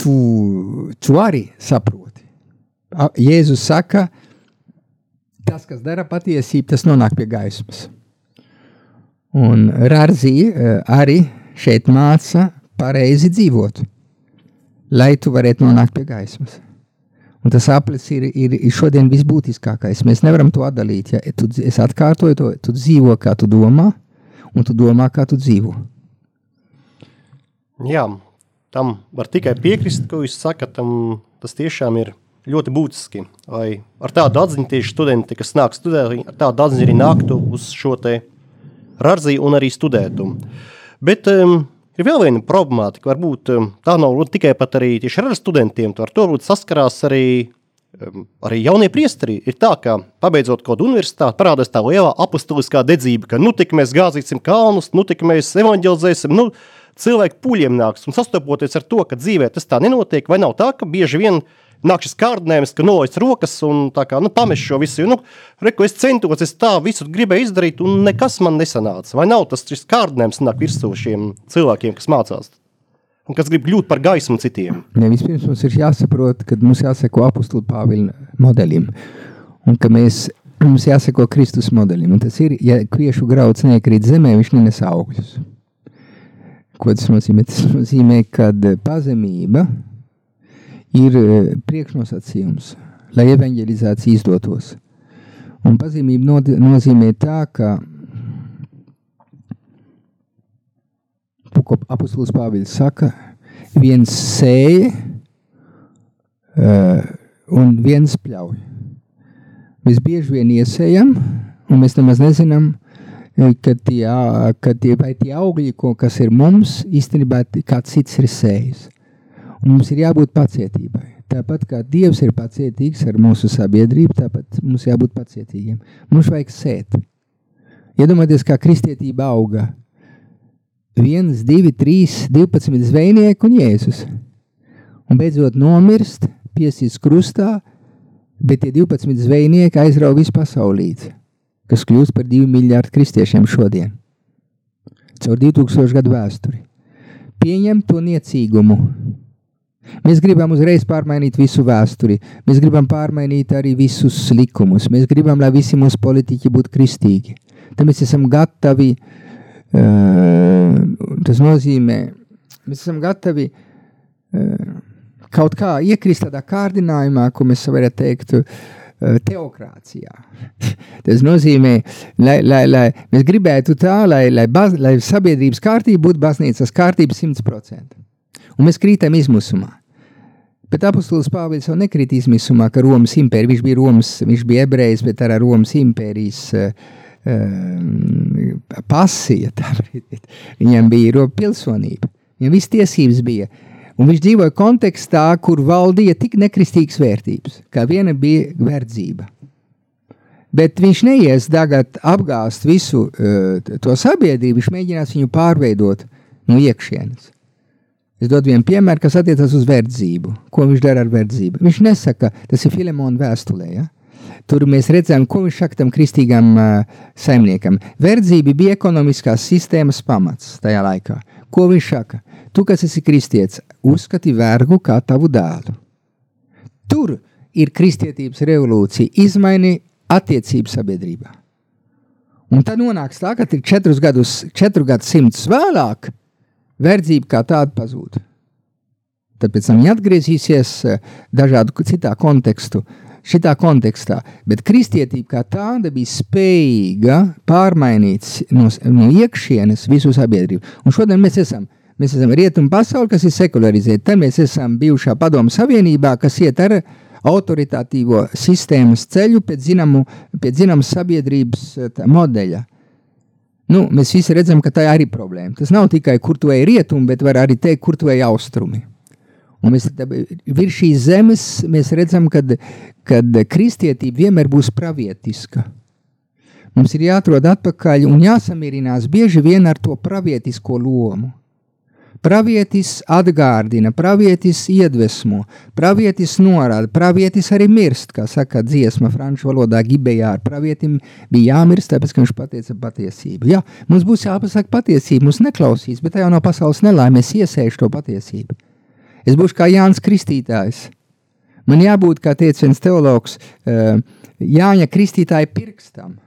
tu, tu arī saproti Jēzus saka, tas, kas dara patiesību, tas nonāk pie gaismas. Un Rārzī arī šeit māca pareizi dzīvot, lai tu varētu nonākt pie gaismas. Un tas aplis ir, ir, ir šodien visbūtiskākais. Mēs nevaram to atdalīt. Ja tu, es atkārtoju to, tu dzīvo, kā tu domā, un tu domā, kā tu dzīvo. Jā, tam var tikai piekrist, ko jūs sakat. Tas tiešām ir ļoti būtiski, lai ar tādu atziņu tieši studenti, kas nāk studēt, ar tādu atziņu arī nāktu uz šo te rarzī un arī studētu. Bet um, ir vēl viena problemātika, varbūt um, tā nav tikai pat arī tieši ar studentiem, tu ar to varbūt saskarās arī um, arī jaunie priesteri. Ir tā, ka pabeidzot kaut kādu universitāti, parādās tā lielā apustuliskā dedzība, ka nu tik mēs gāzīsim kalnus, nu tik mēs evanģelizēsim, nu cilvēki puļiem nāks. Un sastopoties ar to, ka dzīvē tas tā nenotiek, vai nav tā, ka bieži vien nāk šis kārdinājums, ka nolaist rokas un tā kā, nu, pamest šo visu, jo, nu, reku, es centos, es tā visu gribēju izdarīt un nekas man nesanāca, vai nav tas šis kārdinājums nāk virsū šiem cilvēkiem, kas mācās? un kas grib kļūt par gaismu citiem. Ja, vispirms mums ir jāsaprot, ka mums jāseko apakstu Pāvila modelim, un ka mēs, mums jāseko Kristus modelim. Un tas ir, ja kviešu grauds neiekrīt zemē, viņš nenes augļus. Ko tas nozīmē? Tas nozīmē, ka pazemība ir e, priekšnosacījums, lai evanģelizācija izdotos. Un pazemība nozīmē tā, ka ko apustulis Pāvils saka, viens sēja uh, un viens pļauj. Mēs bieži vien iesējam, un mēs nemaz nezinām, ka tie, ka tie, vai tie augļi, ko, kas ir mums, īstenībā kāds cits ir sējis. Mums ir jābūt pacietībai. Tāpat kā Dievs ir pacietīgs ar mūsu sabiedrību, tāpat mums jābūt pacietīgiem. Mums vajag sēt. Iedomājieties, kā kristietība auga viens, divi, trīs, divpadsmit zvejnieki un Jēzus. Un beidzot nomirst, piesīs krustā, bet tie 12 zvejnieki aizrauga visu pasaulīti, kas kļūst par 2 miljārdu kristiešiem šodien. Caur 2000 gadu vēsturi. Pieņem to niecīgumu. Mēs gribam uzreiz pārmainīt visu vēsturi. Mēs gribam pārmainīt arī visus likumus. Mēs gribam, lai visi mūsu politiķi būtu kristīgi. Tad mēs esam gatavi uh, Tas nozīmē, mēs esam gatavi kaut kā iekrist tādā kārdinājumā, ko mēs varētu teikt, teokrācijā. Tas nozīmē, lai, lai, lai mēs gribētu tā, lai, lai, baz, lai sabiedrības kārtība būtu baznīcas kārtība 100%. Un mēs krītam izmusumā. Bet apustulis Pāvils jau nekrīt izmisumā, ka Romas impērija, viņš bija Romas, viņš bija ebrejs, bet ar Romas impērijas uh, Ehm, pasija, viņam bija pilsonība, viņam viss tiesības bija. Un viņš dzīvoja kontekstā, kur valdīja tik nekristīgas vērtības, kā viena bija verdzība. Bet viņš neies tagad apgāzt visu uh, to sabiedrību, viņš mēģinās viņu pārveidot no iekšienes. Es dodu vienu piemēru, kas attiecas uz verdzību. Ko viņš dara ar verdzību? Viņš nesaka, tas ir Filemona vēstulē. Ja? Tur mēs redzam, ko viņš saka tam kristīgam uh, saimniekam. Verdzība bija ekonomiskās sistēmas pamats tajā laikā. Ko viņš saka? Tu, kas esi kristietis, uzskati vergu kā tavu dēlu. Tur ir kristietības revolūcija, izmaini attiecību sabiedrībā. Un tad nonāks tā, ka četrus gadus, četru gadsimtus vēlāk, verdzība kā tāda pazūd. Tad pēc tam viņa atgriezīsies dažādu citā kontekstu, uh, šitā kontekstā. Bet kristietība kā tāda bija spējīga pārmainīt no, no iekšienes visu sabiedrību. Un šodien mēs esam. Mēs esam rietumu pasauli, kas ir sekularizēta. Tad mēs esam bijušā padomu savienībā, kas iet ar autoritatīvo sistēmas ceļu pēc, zinamas sabiedrības tā, modeļa. Nu, mēs visi redzam, ka tā ir problēma. Tas nav tikai kur tu ej rietumi, bet var arī teikt, kur tu ej austrumi. Un mēs virs šīs zemes mēs redzam, ka kristietība vienmēr būs pravietiska. Mums ir jāatrod atpakaļ un jāsamierinās bieži vien ar to pravietisko lomu. Pravietis atgādina, pravietis iedvesmo, pravietis norāda, pravietis arī mirst, kā saka dziesma franču valodā gibējā. Ar pravietim bija jāmirst, tāpēc, ka viņš pateica patiesību. Jā, mums būs jāpasaka patiesība, mums neklausīs, bet tā jau nav pasaules nelaime, es iesēšu to patiesību. Es būšu kā Jānis Kristītājs. Man jābūt, kā teica viens teologs, eh, Jāņa Kristītāja pirkstam,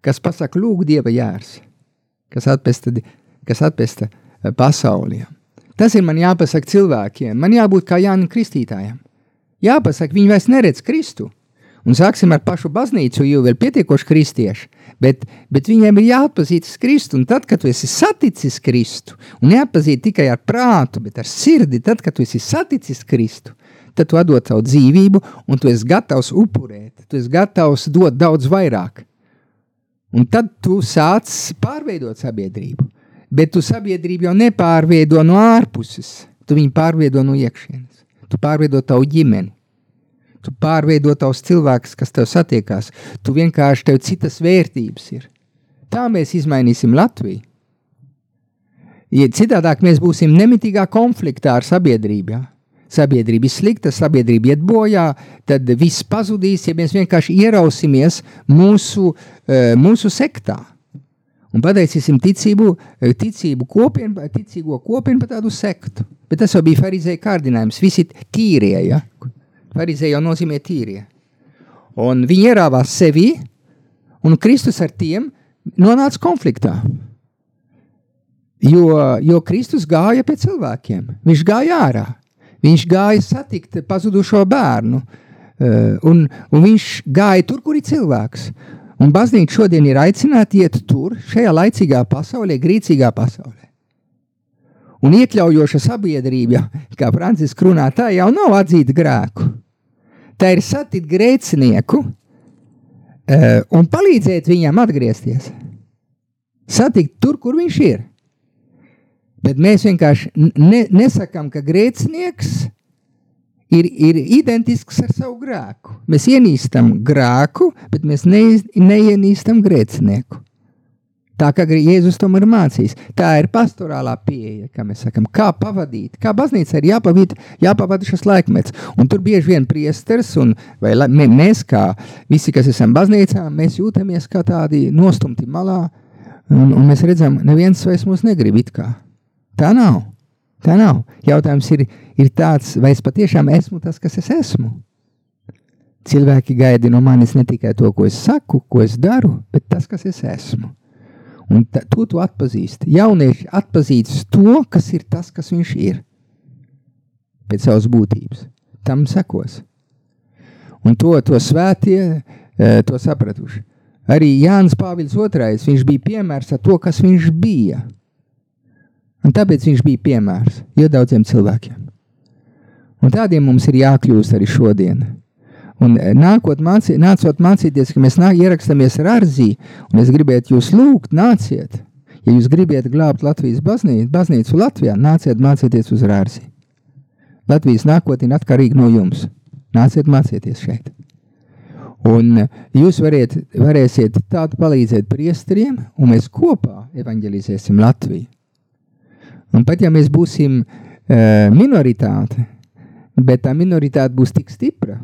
kas pasaka, lūk, Dieva jērs, kas atpesta, kas atpesta pasaulī. Tas ir man jāpasaka cilvēkiem. Man jābūt kā Jānis Kristītājam. Jāpasaka, viņi vairs neredz Kristu. Un sāksim ar pašu baznīcu, jo vēl pietiekoši kristieši. Bet, bet viņiem ir jāatpazīst Kristu. Un tad, kad tu esi saticis Kristu, un neatpazīt tikai ar prātu, bet ar sirdi, tad, kad tu esi saticis Kristu, tad tu atdod savu dzīvību, un tu esi gatavs upurēt, tu esi gatavs dot daudz vairāk. Un tad tu sāc pārveidot sabiedrību. Bet tu sabiedrību jau nepārveido no ārpuses, tu viņu pārveido no iekšienes. Tu pārveido tavu ģimeni Tu pārveido tavus cilvēkus, kas tev satiekās. Tu vienkārši tev citas vērtības ir. Tā mēs izmainīsim Latviju. Ja citādāk mēs būsim nemitīgā konfliktā ar sabiedrību. Ja? Sabiedrība ir slikta, sabiedrība iet bojā, tad viss pazudīs, ja mēs vienkārši ierausimies mūsu, eh, mūsu sektā. Un pateicīsim ticību, eh, ticību kopienu, ticīgo kopienu par tādu sektu. Bet tas jau bija farizēja kārdinājums. Visi tīrie, ja? Farizēja jau nozīmē tīrie. Un viņi ierāvās sevi, un Kristus ar tiem nonāca konfliktā. Jo, jo Kristus gāja pie cilvēkiem. Viņš gāja ārā. Viņš gāja satikt pazudušo bērnu. Uh, un, un viņš gāja tur, kur ir cilvēks. Un baznīca šodien ir aicināta iet tur, šajā laicīgā pasaulē, grīcīgā pasaulē. Un iekļaujoša sabiedrība, kā Franciska runā, tā jau nav atzīta grēku. Tā ir satikt grēcinieku uh, un palīdzēt viņam atgriezties. Satikt tur, kur viņš ir. Bet mēs vienkārši ne, nesakām, ka grēcinieks ir, ir identisks ar savu grēku. Mēs ienīstam grēku, bet mēs ne, neienīstam grēcinieku. Tā kā Jēzus tam ir mācījis. Tā ir pastorālā pieeja, kā mēs sakām, kā pavadīt, kā baznīca ir jāpavada, jāpavada šis laikmets. Un tur bieži vien priesteris un mēs, kā visi, kas esam baznīcā, mēs jūtamies kā tādi nostumti malā, un, un mēs redzam, neviens vairs mūs negrib it kā. Tā nav. Tā nav. Jautājums ir, ir tāds, vai es patiešām esmu tas, kas es esmu. Cilvēki gaida no manis ne tikai to, ko es saku, ko es daru, bet tas, kas es esmu. Un ta, to tu atpazīsti. Jaunieši atpazīst to, kas ir tas, kas viņš ir. Pēc savas būtības. Tam sekos. Un to, to svētie e, to sapratuši. Arī Jānis Pāvils II, viņš bija piemērs ar to, kas viņš bija. Un tāpēc viņš bija piemērs jau daudziem cilvēkiem. Un tādiem mums ir jākļūst arī šodien. Un e, nākot mācī, nācot mācīties, ka mēs nāk, ierakstamies ar arzī, un es gribētu jūs lūgt, nāciet. Ja jūs gribat glābt Latvijas baznīcu, baznīcu Latvijā, nāciet mācīties uz ārzi. Latvijas nākotne ir atkarīga no jums. Nāciet mācīties šeit. Un e, jūs variet, varēsiet tādu palīdzēt priesteriem, un mēs kopā evanģelizēsim Latviju. Un pat ja mēs būsim uh, minoritāte, bet tā minoritāte būs tik stipra,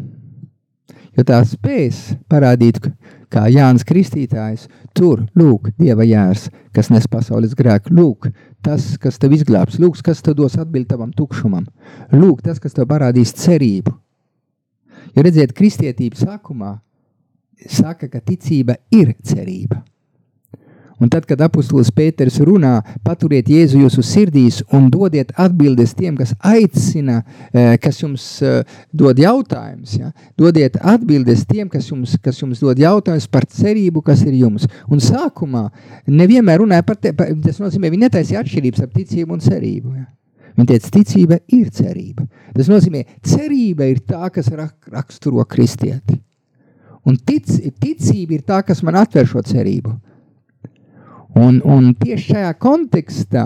jo tā spēs parādīt, kā Jānis Kristītājs, tur, lūk, Dieva jērs, kas nes pasaules grēku, lūk, tas, kas tev izglābs, lūk, kas tev dos atbildi tavam tukšumam, lūk, tas, kas tev parādīs cerību. Jo redziet, kristietība sākumā saka, ka ticība ir cerība. Un tad, kad apustulis Pēters runā, paturiet Jēzu jūsu sirdīs un dodiet atbildes tiem, kas aicina, eh, kas jums eh, dod jautājumus. Ja? Dodiet atbildes tiem, kas jums, kas jums dod jautājumus par cerību, kas ir jums. Un sākumā nevienmēr runāja par te, par, tas nozīmē, viņi netaisīja atšķirības ar ticību un cerību. Ja? Viņa teica, ticība ir cerība. Tas nozīmē, cerība ir tā, kas raksturo kristieti. Un tic, ticība ir tā, kas man atver šo cerību. Un, un tieši šajā kontekstā,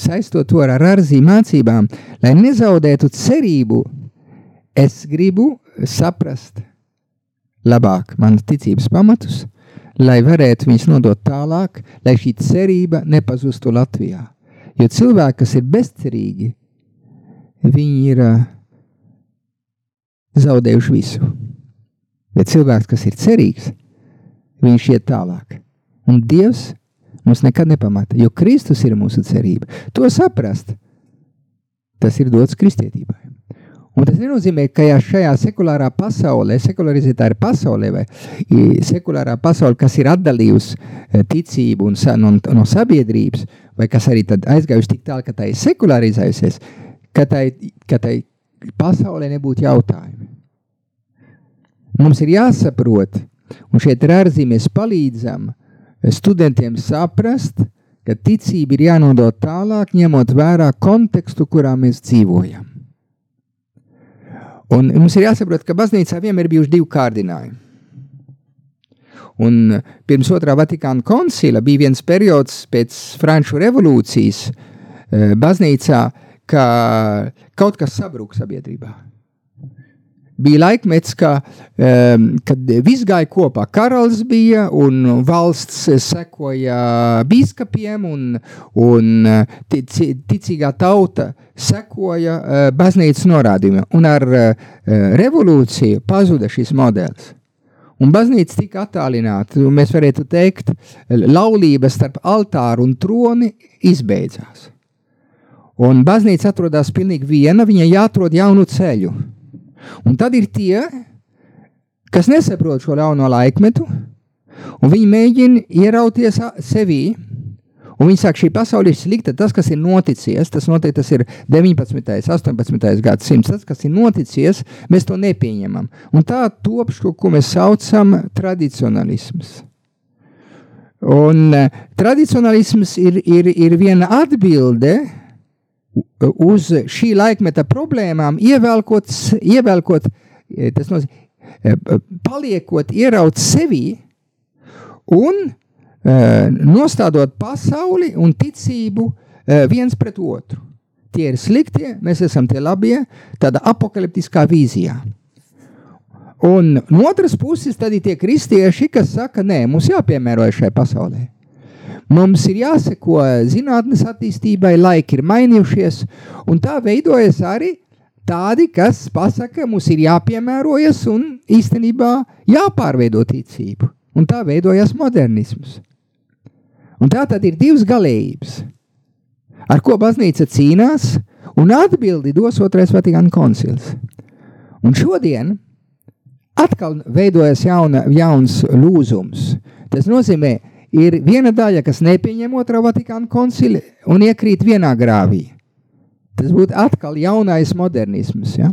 saistot to ar arzī mācībām, lai nezaudētu cerību, es gribu saprast labāk manas ticības pamatus, lai varētu viņus nodot tālāk, lai šī cerība nepazustu Latvijā. Jo cilvēki, kas ir bezcerīgi, viņi ir uh, zaudējuši visu. Bet cilvēks, kas ir cerīgs, viņš iet tālāk. Un Dievs Mums nekad nepamata, jo Kristus ir mūsu cerība. To saprast, tas ir dots kristietībai. Un tas nenozīmē, ka šajā sekulārā pasaulē, sekularizētā pasaulē, vai sekulārā pasaulē, kas ir atdalījusi e, ticību un, no, no sabiedrības, vai kas arī aizgājusi tik tālu, ka tā ir sekularizējusies, ka tai, ka tai pasaulē nebūtu jautājumi. Mums ir jāsaprot, un šeit ar ārzīm mēs palīdzam studentiem saprast, ka ticība ir jānodod tālāk, ņemot vērā kontekstu, kurā mēs dzīvojam. Un mums ir jāsaprot, ka baznīcā vienmēr ir bijuši divi kārdinājumi. Un pirms otrā Vatikāna koncila bija viens periods pēc Franču revolūcijas eh, baznīcā, ka kaut kas sabruka sabiedrībā. Bija laikmets, ka, um, kad viss gāja kopā. Karalis bija un valsts sekoja biskupiem, un, un tic, ticīgā tauta sekoja uh, baznīcas norādījumiem. Un ar uh, revolūciju pazuda šis modelis. Un baznīca tika attālināta, mēs varētu teikt, laulība starp altāru un troni izbeidzās. Un baznīca atrodas pilnīgi viena, viņai jāatrod jaunu ceļu. Un tad ir tie, kas nesaprot šo ļauno laikmetu, un viņi mēģina ierauties sevī. Un viņi saka, šī pasaule ir slikta. Tas, kas ir noticis, tas noteikti tas ir 19. un 18. gadsimts. Tas, kas ir noticis, mēs to nepieņemam. Un tā top šo, ko mēs saucam par tradicionalismu. Un uh, tradicionalisms ir, ir, ir viena atbilde uz šī laikmeta problēmām, ievelkot, ievelkot e, tas nozīmē, e, paliekot ieraut sevi un e, nostādot pasauli un ticību viens pret otru. Tie ir sliktie, mēs esam tie labie, tāda apakaliptiskā vīzijā. Un no otras puses, tad ir tie kristieši, kas saka, nē, mums jāpiemērojas šai pasaulē. Mums ir jāseko zinātnes attīstībai, laiki ir mainījušies, un tā veidojas arī tādi, kas pasaka, mums ir jāpiemērojas un īstenībā jāpārveido ticību. Un tā veidojas modernisms. Un tā tad ir divas galējības, ar ko baznīca cīnās, un atbildi dos otrais Vatikāna koncils. Un šodien atkal veidojas jauna, jauns lūzums. Tas nozīmē, ir viena daļa, kas nepieņem otrā Vatikāna koncili un iekrīt vienā grāvī. Tas būtu atkal jaunais modernisms. Ja?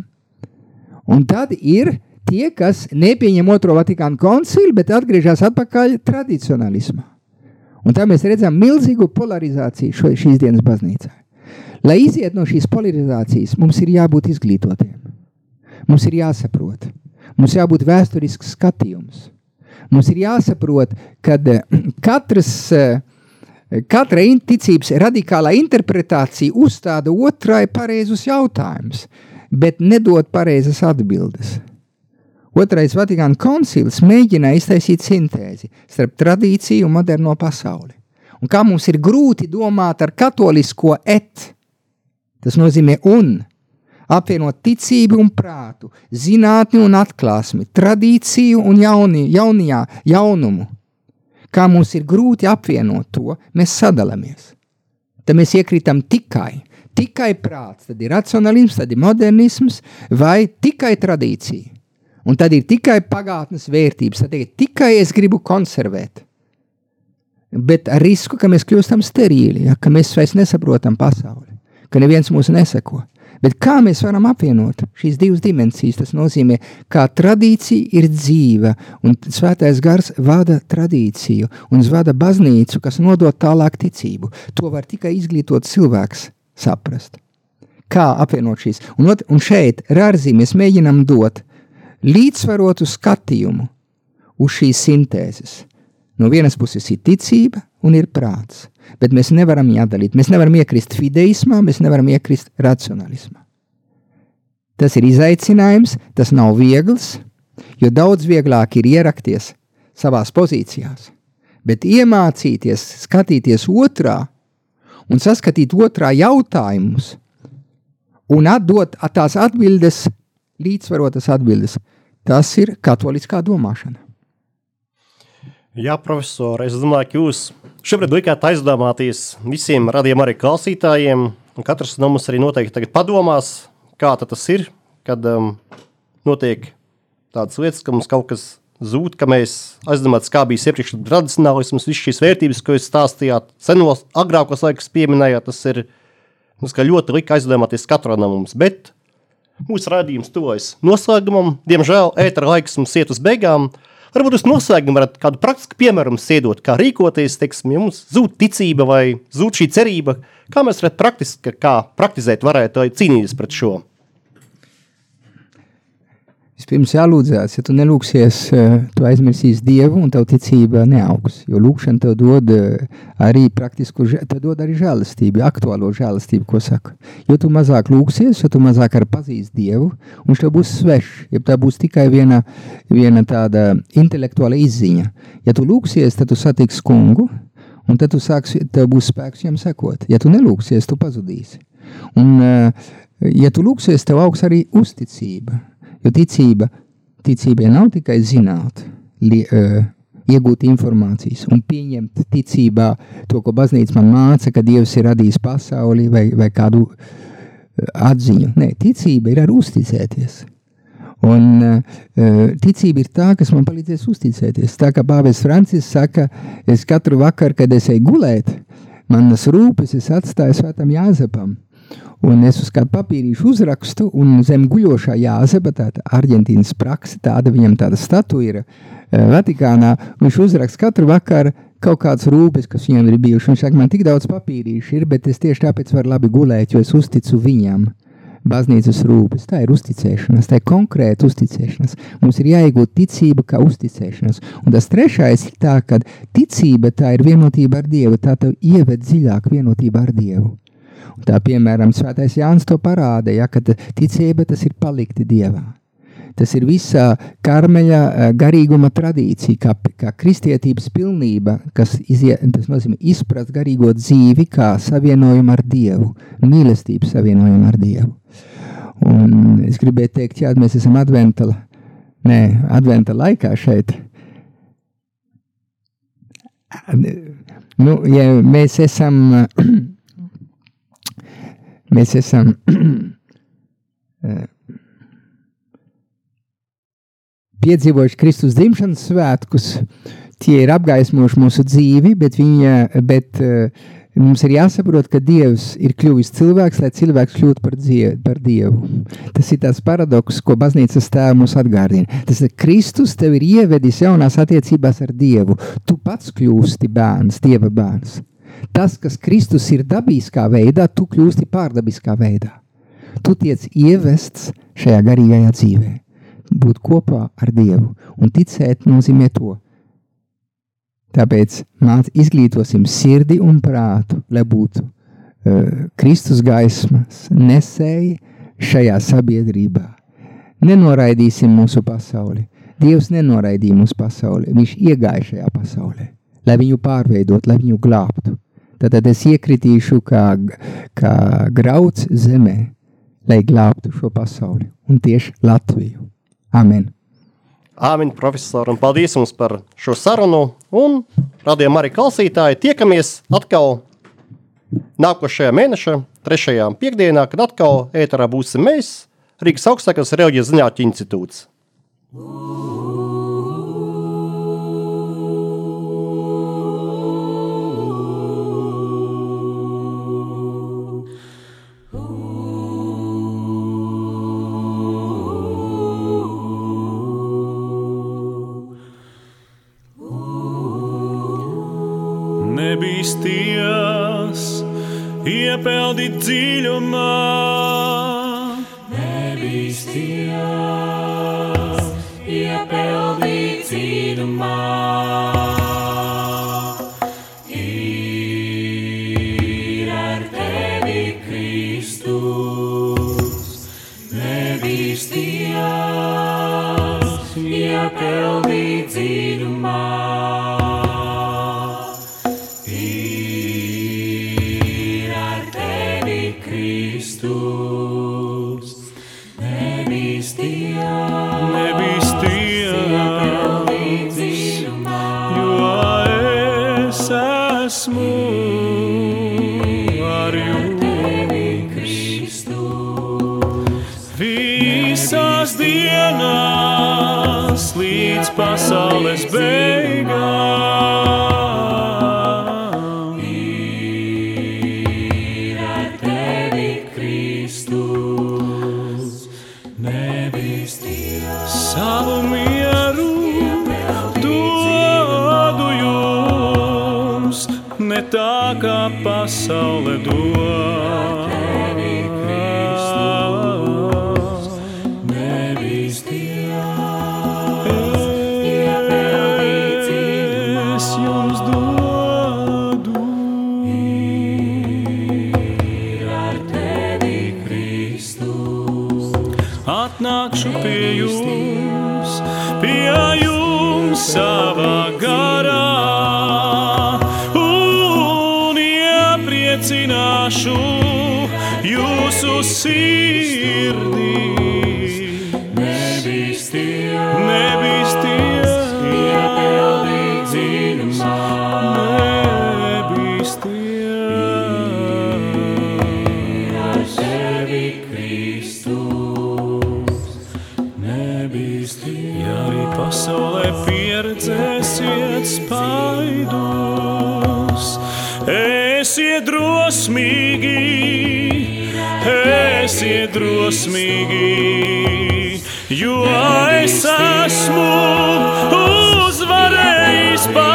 Un tad ir tie, kas nepieņem otro Vatikānu koncili, bet atgriežas atpakaļ tradicionalismā. Un tā mēs redzam milzīgu polarizāciju šo, šīs dienas baznīcā. Lai iziet no šīs polarizācijas, mums ir jābūt izglītotiem. Mums ir jāsaprot, mums jābūt vēsturisks skatījums. Mums ir jāsaprot, ka eh, katras, eh, katra ticības radikālā interpretācija uzstāda otrai pareizus jautājumus, bet nedod pareizas atbildes. Otrais Vatikāna koncils mēģināja iztaisīt sintēzi starp tradīciju un moderno pasauli. Un kā mums ir grūti domāt ar katolisko et, tas nozīmē un, apvienot ticību un prātu, zinātni un atklāsmi, tradīciju un jauni, jaunajā jaunumu. Kā mums ir grūti apvienot to, mēs sadalāmies. Tad mēs iekrītam tikai, tikai prāts, tad ir racionālisms, tad ir modernisms vai tikai tradīcija. Un tad ir tikai pagātnes vērtības, tad ir tikai es gribu konservēt. Bet ar risku, ka mēs kļūstam sterīli, ja, ka mēs vairs nesaprotam pasauli, ka neviens mūs neseko. Bet kā mēs varam apvienot šīs divas dimensijas? Tas nozīmē, ka tradīcija ir dzīva, un svētais gars vada tradīciju un vada baznīcu, kas nodod tālāk ticību. To var tikai izglītot cilvēks saprast. Kā apvienot šīs? Un, ot, un šeit, Rārzī, mēs mēģinām dot līdzsvarotu skatījumu uz šīs sintēzes. No vienas puses ir ticība un ir prāts. Bet mēs nevaram viņu atdalīt. Mēs nevaram iekrist fideismā, mēs nevaram iekrist racionālismā. Tas ir izaicinājums, tas nav viegls, jo daudz vieglāk ir ierakties savās pozīcijās. Bet iemācīties, skatīties otrā un saskatīt otrā jautājumus un atdot tās atbildes, līdzsvarotas atbildes, tas ir katoliskā domāšana. Jā, profesor, es domāju, ka jūs šobrīd likāt aizdomāties visiem radījuma arī klausītājiem, katrs no mums arī noteikti tagad padomās, kā tas ir, kad um, notiek tādas lietas, ka mums kaut kas zūd, ka mēs aizdomājamies, kā bija iepriekš tradicionālisms, visas šīs vērtības, ko jūs stāstījāt, senos, agrākos laikus pieminējāt, tas ir mums ļoti lika aizdomāties katru no mums, bet mūsu rādījums tuvojas noslēgumam, diemžēl ētera laiks mums iet uz beigām, Varbūt jūs noslēgumā varat kādu praktisku piemēru iedot, kā rīkoties, teiksim, ja mums zūd ticība vai zūd šī cerība, kā mēs varētu praktiski, kā praktizēt varētu cīnīties pret šo. Vispirms jālūdzās, ja tu nelūksies, eh, tu aizmirsīsi Dievu un tev ticība neaugs. Jo lūkšana tev dod eh, arī praktisku, tev dod arī žēlastību, aktuālo žēlastību, ko saka. Jo tu mazāk lūksies, jo tu mazāk arī pazīsti Dievu, un viņš tev būs svešs. Ja tā būs tikai viena, viena tāda intelektuāla izziņa. Ja tu lūksies, tad tu satiksi kungu, un tad tu sāksi, tev būs spēks viņam sekot. Ja tu nelūksies, tu pazudīsi. Un, eh, ja tu lūksies, tev augs arī uzticība. Jo ticība, ticībai nav tikai zināt, li, uh, iegūt informācijas un pieņemt ticībā to, ko baznīca man māca, ka Dievs ir radījis pasauli vai, vai kādu eh, atziņu. Nē, ticība ir arī uzticēties. Un uh, ticība ir tā, kas man palīdzēs uzticēties. Tā kā Pāvils Francis saka, es katru vakaru, kad es eju gulēt, manas rūpes es atstāju svētam Jāzepam. Un es uz kādu papīrīšu uzrakstu, un zem guļošā jāzepa, tāda Argentīnas praksa, tāda viņam tāda statuja ir uh, Vatikānā. Viņš uzraksta katru vakaru kaut kādas rūpes, kas viņam ir bijušas. Viņš saka, man tik daudz papīrīšu ir, bet es tieši tāpēc varu labi gulēt, jo es uzticu viņam. Baznīcas rūpes, tā ir uzticēšanās, tā ir konkrēta uzticēšanās. Mums ir jāiegūt ticība kā uzticēšanās. Un tas trešais ir tā, ka ticība tā ir vienotība ar Dievu, tā tev ieved dziļāk vienotībā ar Dievu. Un tā piemēram, Svētais Jānis to parāda, ja, ka ticība tas ir palikti Dievā. Tas ir visā karmeļa eh, garīguma tradīcija, kā, kā kristietības pilnība, kas iziet, tas nozīmē izprast garīgo dzīvi kā savienojumu ar Dievu, mīlestību savienojumu ar Dievu. Un es gribēju teikt, jā, mēs esam adventa, nē, adventa laikā šeit. Nu, ja mēs esam mēs esam piedzīvojuši Kristus dzimšanas svētkus. Tie ir apgaismojuši mūsu dzīvi, bet, viņa, bet uh, mums ir jāsaprot, ka Dievs ir kļuvis cilvēks, lai cilvēks kļūtu par, dievu, par Dievu. Tas ir tas paradoks, ko baznīcas tēvs mums atgādina. Tas ir Kristus tev ir ievedis jaunās attiecībās ar Dievu. Tu pats kļūsti bērns, Dieva bērns. Tas, kas Kristus ir dabiskā veidā, tu kļūsti pārdabiskā veidā. Tu tiec ievests šajā garīgajā dzīvē, būt kopā ar Dievu un ticēt nozīmē to. Tāpēc māc, izglītosim sirdi un prātu, lai būtu uh, Kristus gaismas nesēji šajā sabiedrībā. Nenoraidīsim mūsu pasauli. Dievs nenoraidīja mūsu pasauli, viņš iegāja šajā pasaulē, lai viņu pārveidot, lai viņu glābtu. Tad es iekritīšu kā, kā grauds zemē, lai glābtu šo pasauli un tieši Latviju. Amen! Āmen, profesor, un paldies jums par šo sarunu. Un radījām arī klausītāji. Tiekamies atkal nākošajā mēneša, 3. piekdienā, kad atkal ēterā būsim mēs, Rīgas augstākais reliģijas zinātņu institūts. Nebīsties, iepeldīt dziļumā, Nebīsties, iepeldīt dziļumā. Nebīsties, iepeldīt dziļumā. Kristus. Nebīsties, nebīsties, jo es esmu ar jums. Visās dienās līdz pasaules beigām. Drosmīgi, jo es esmu uzvarējis pasaulī.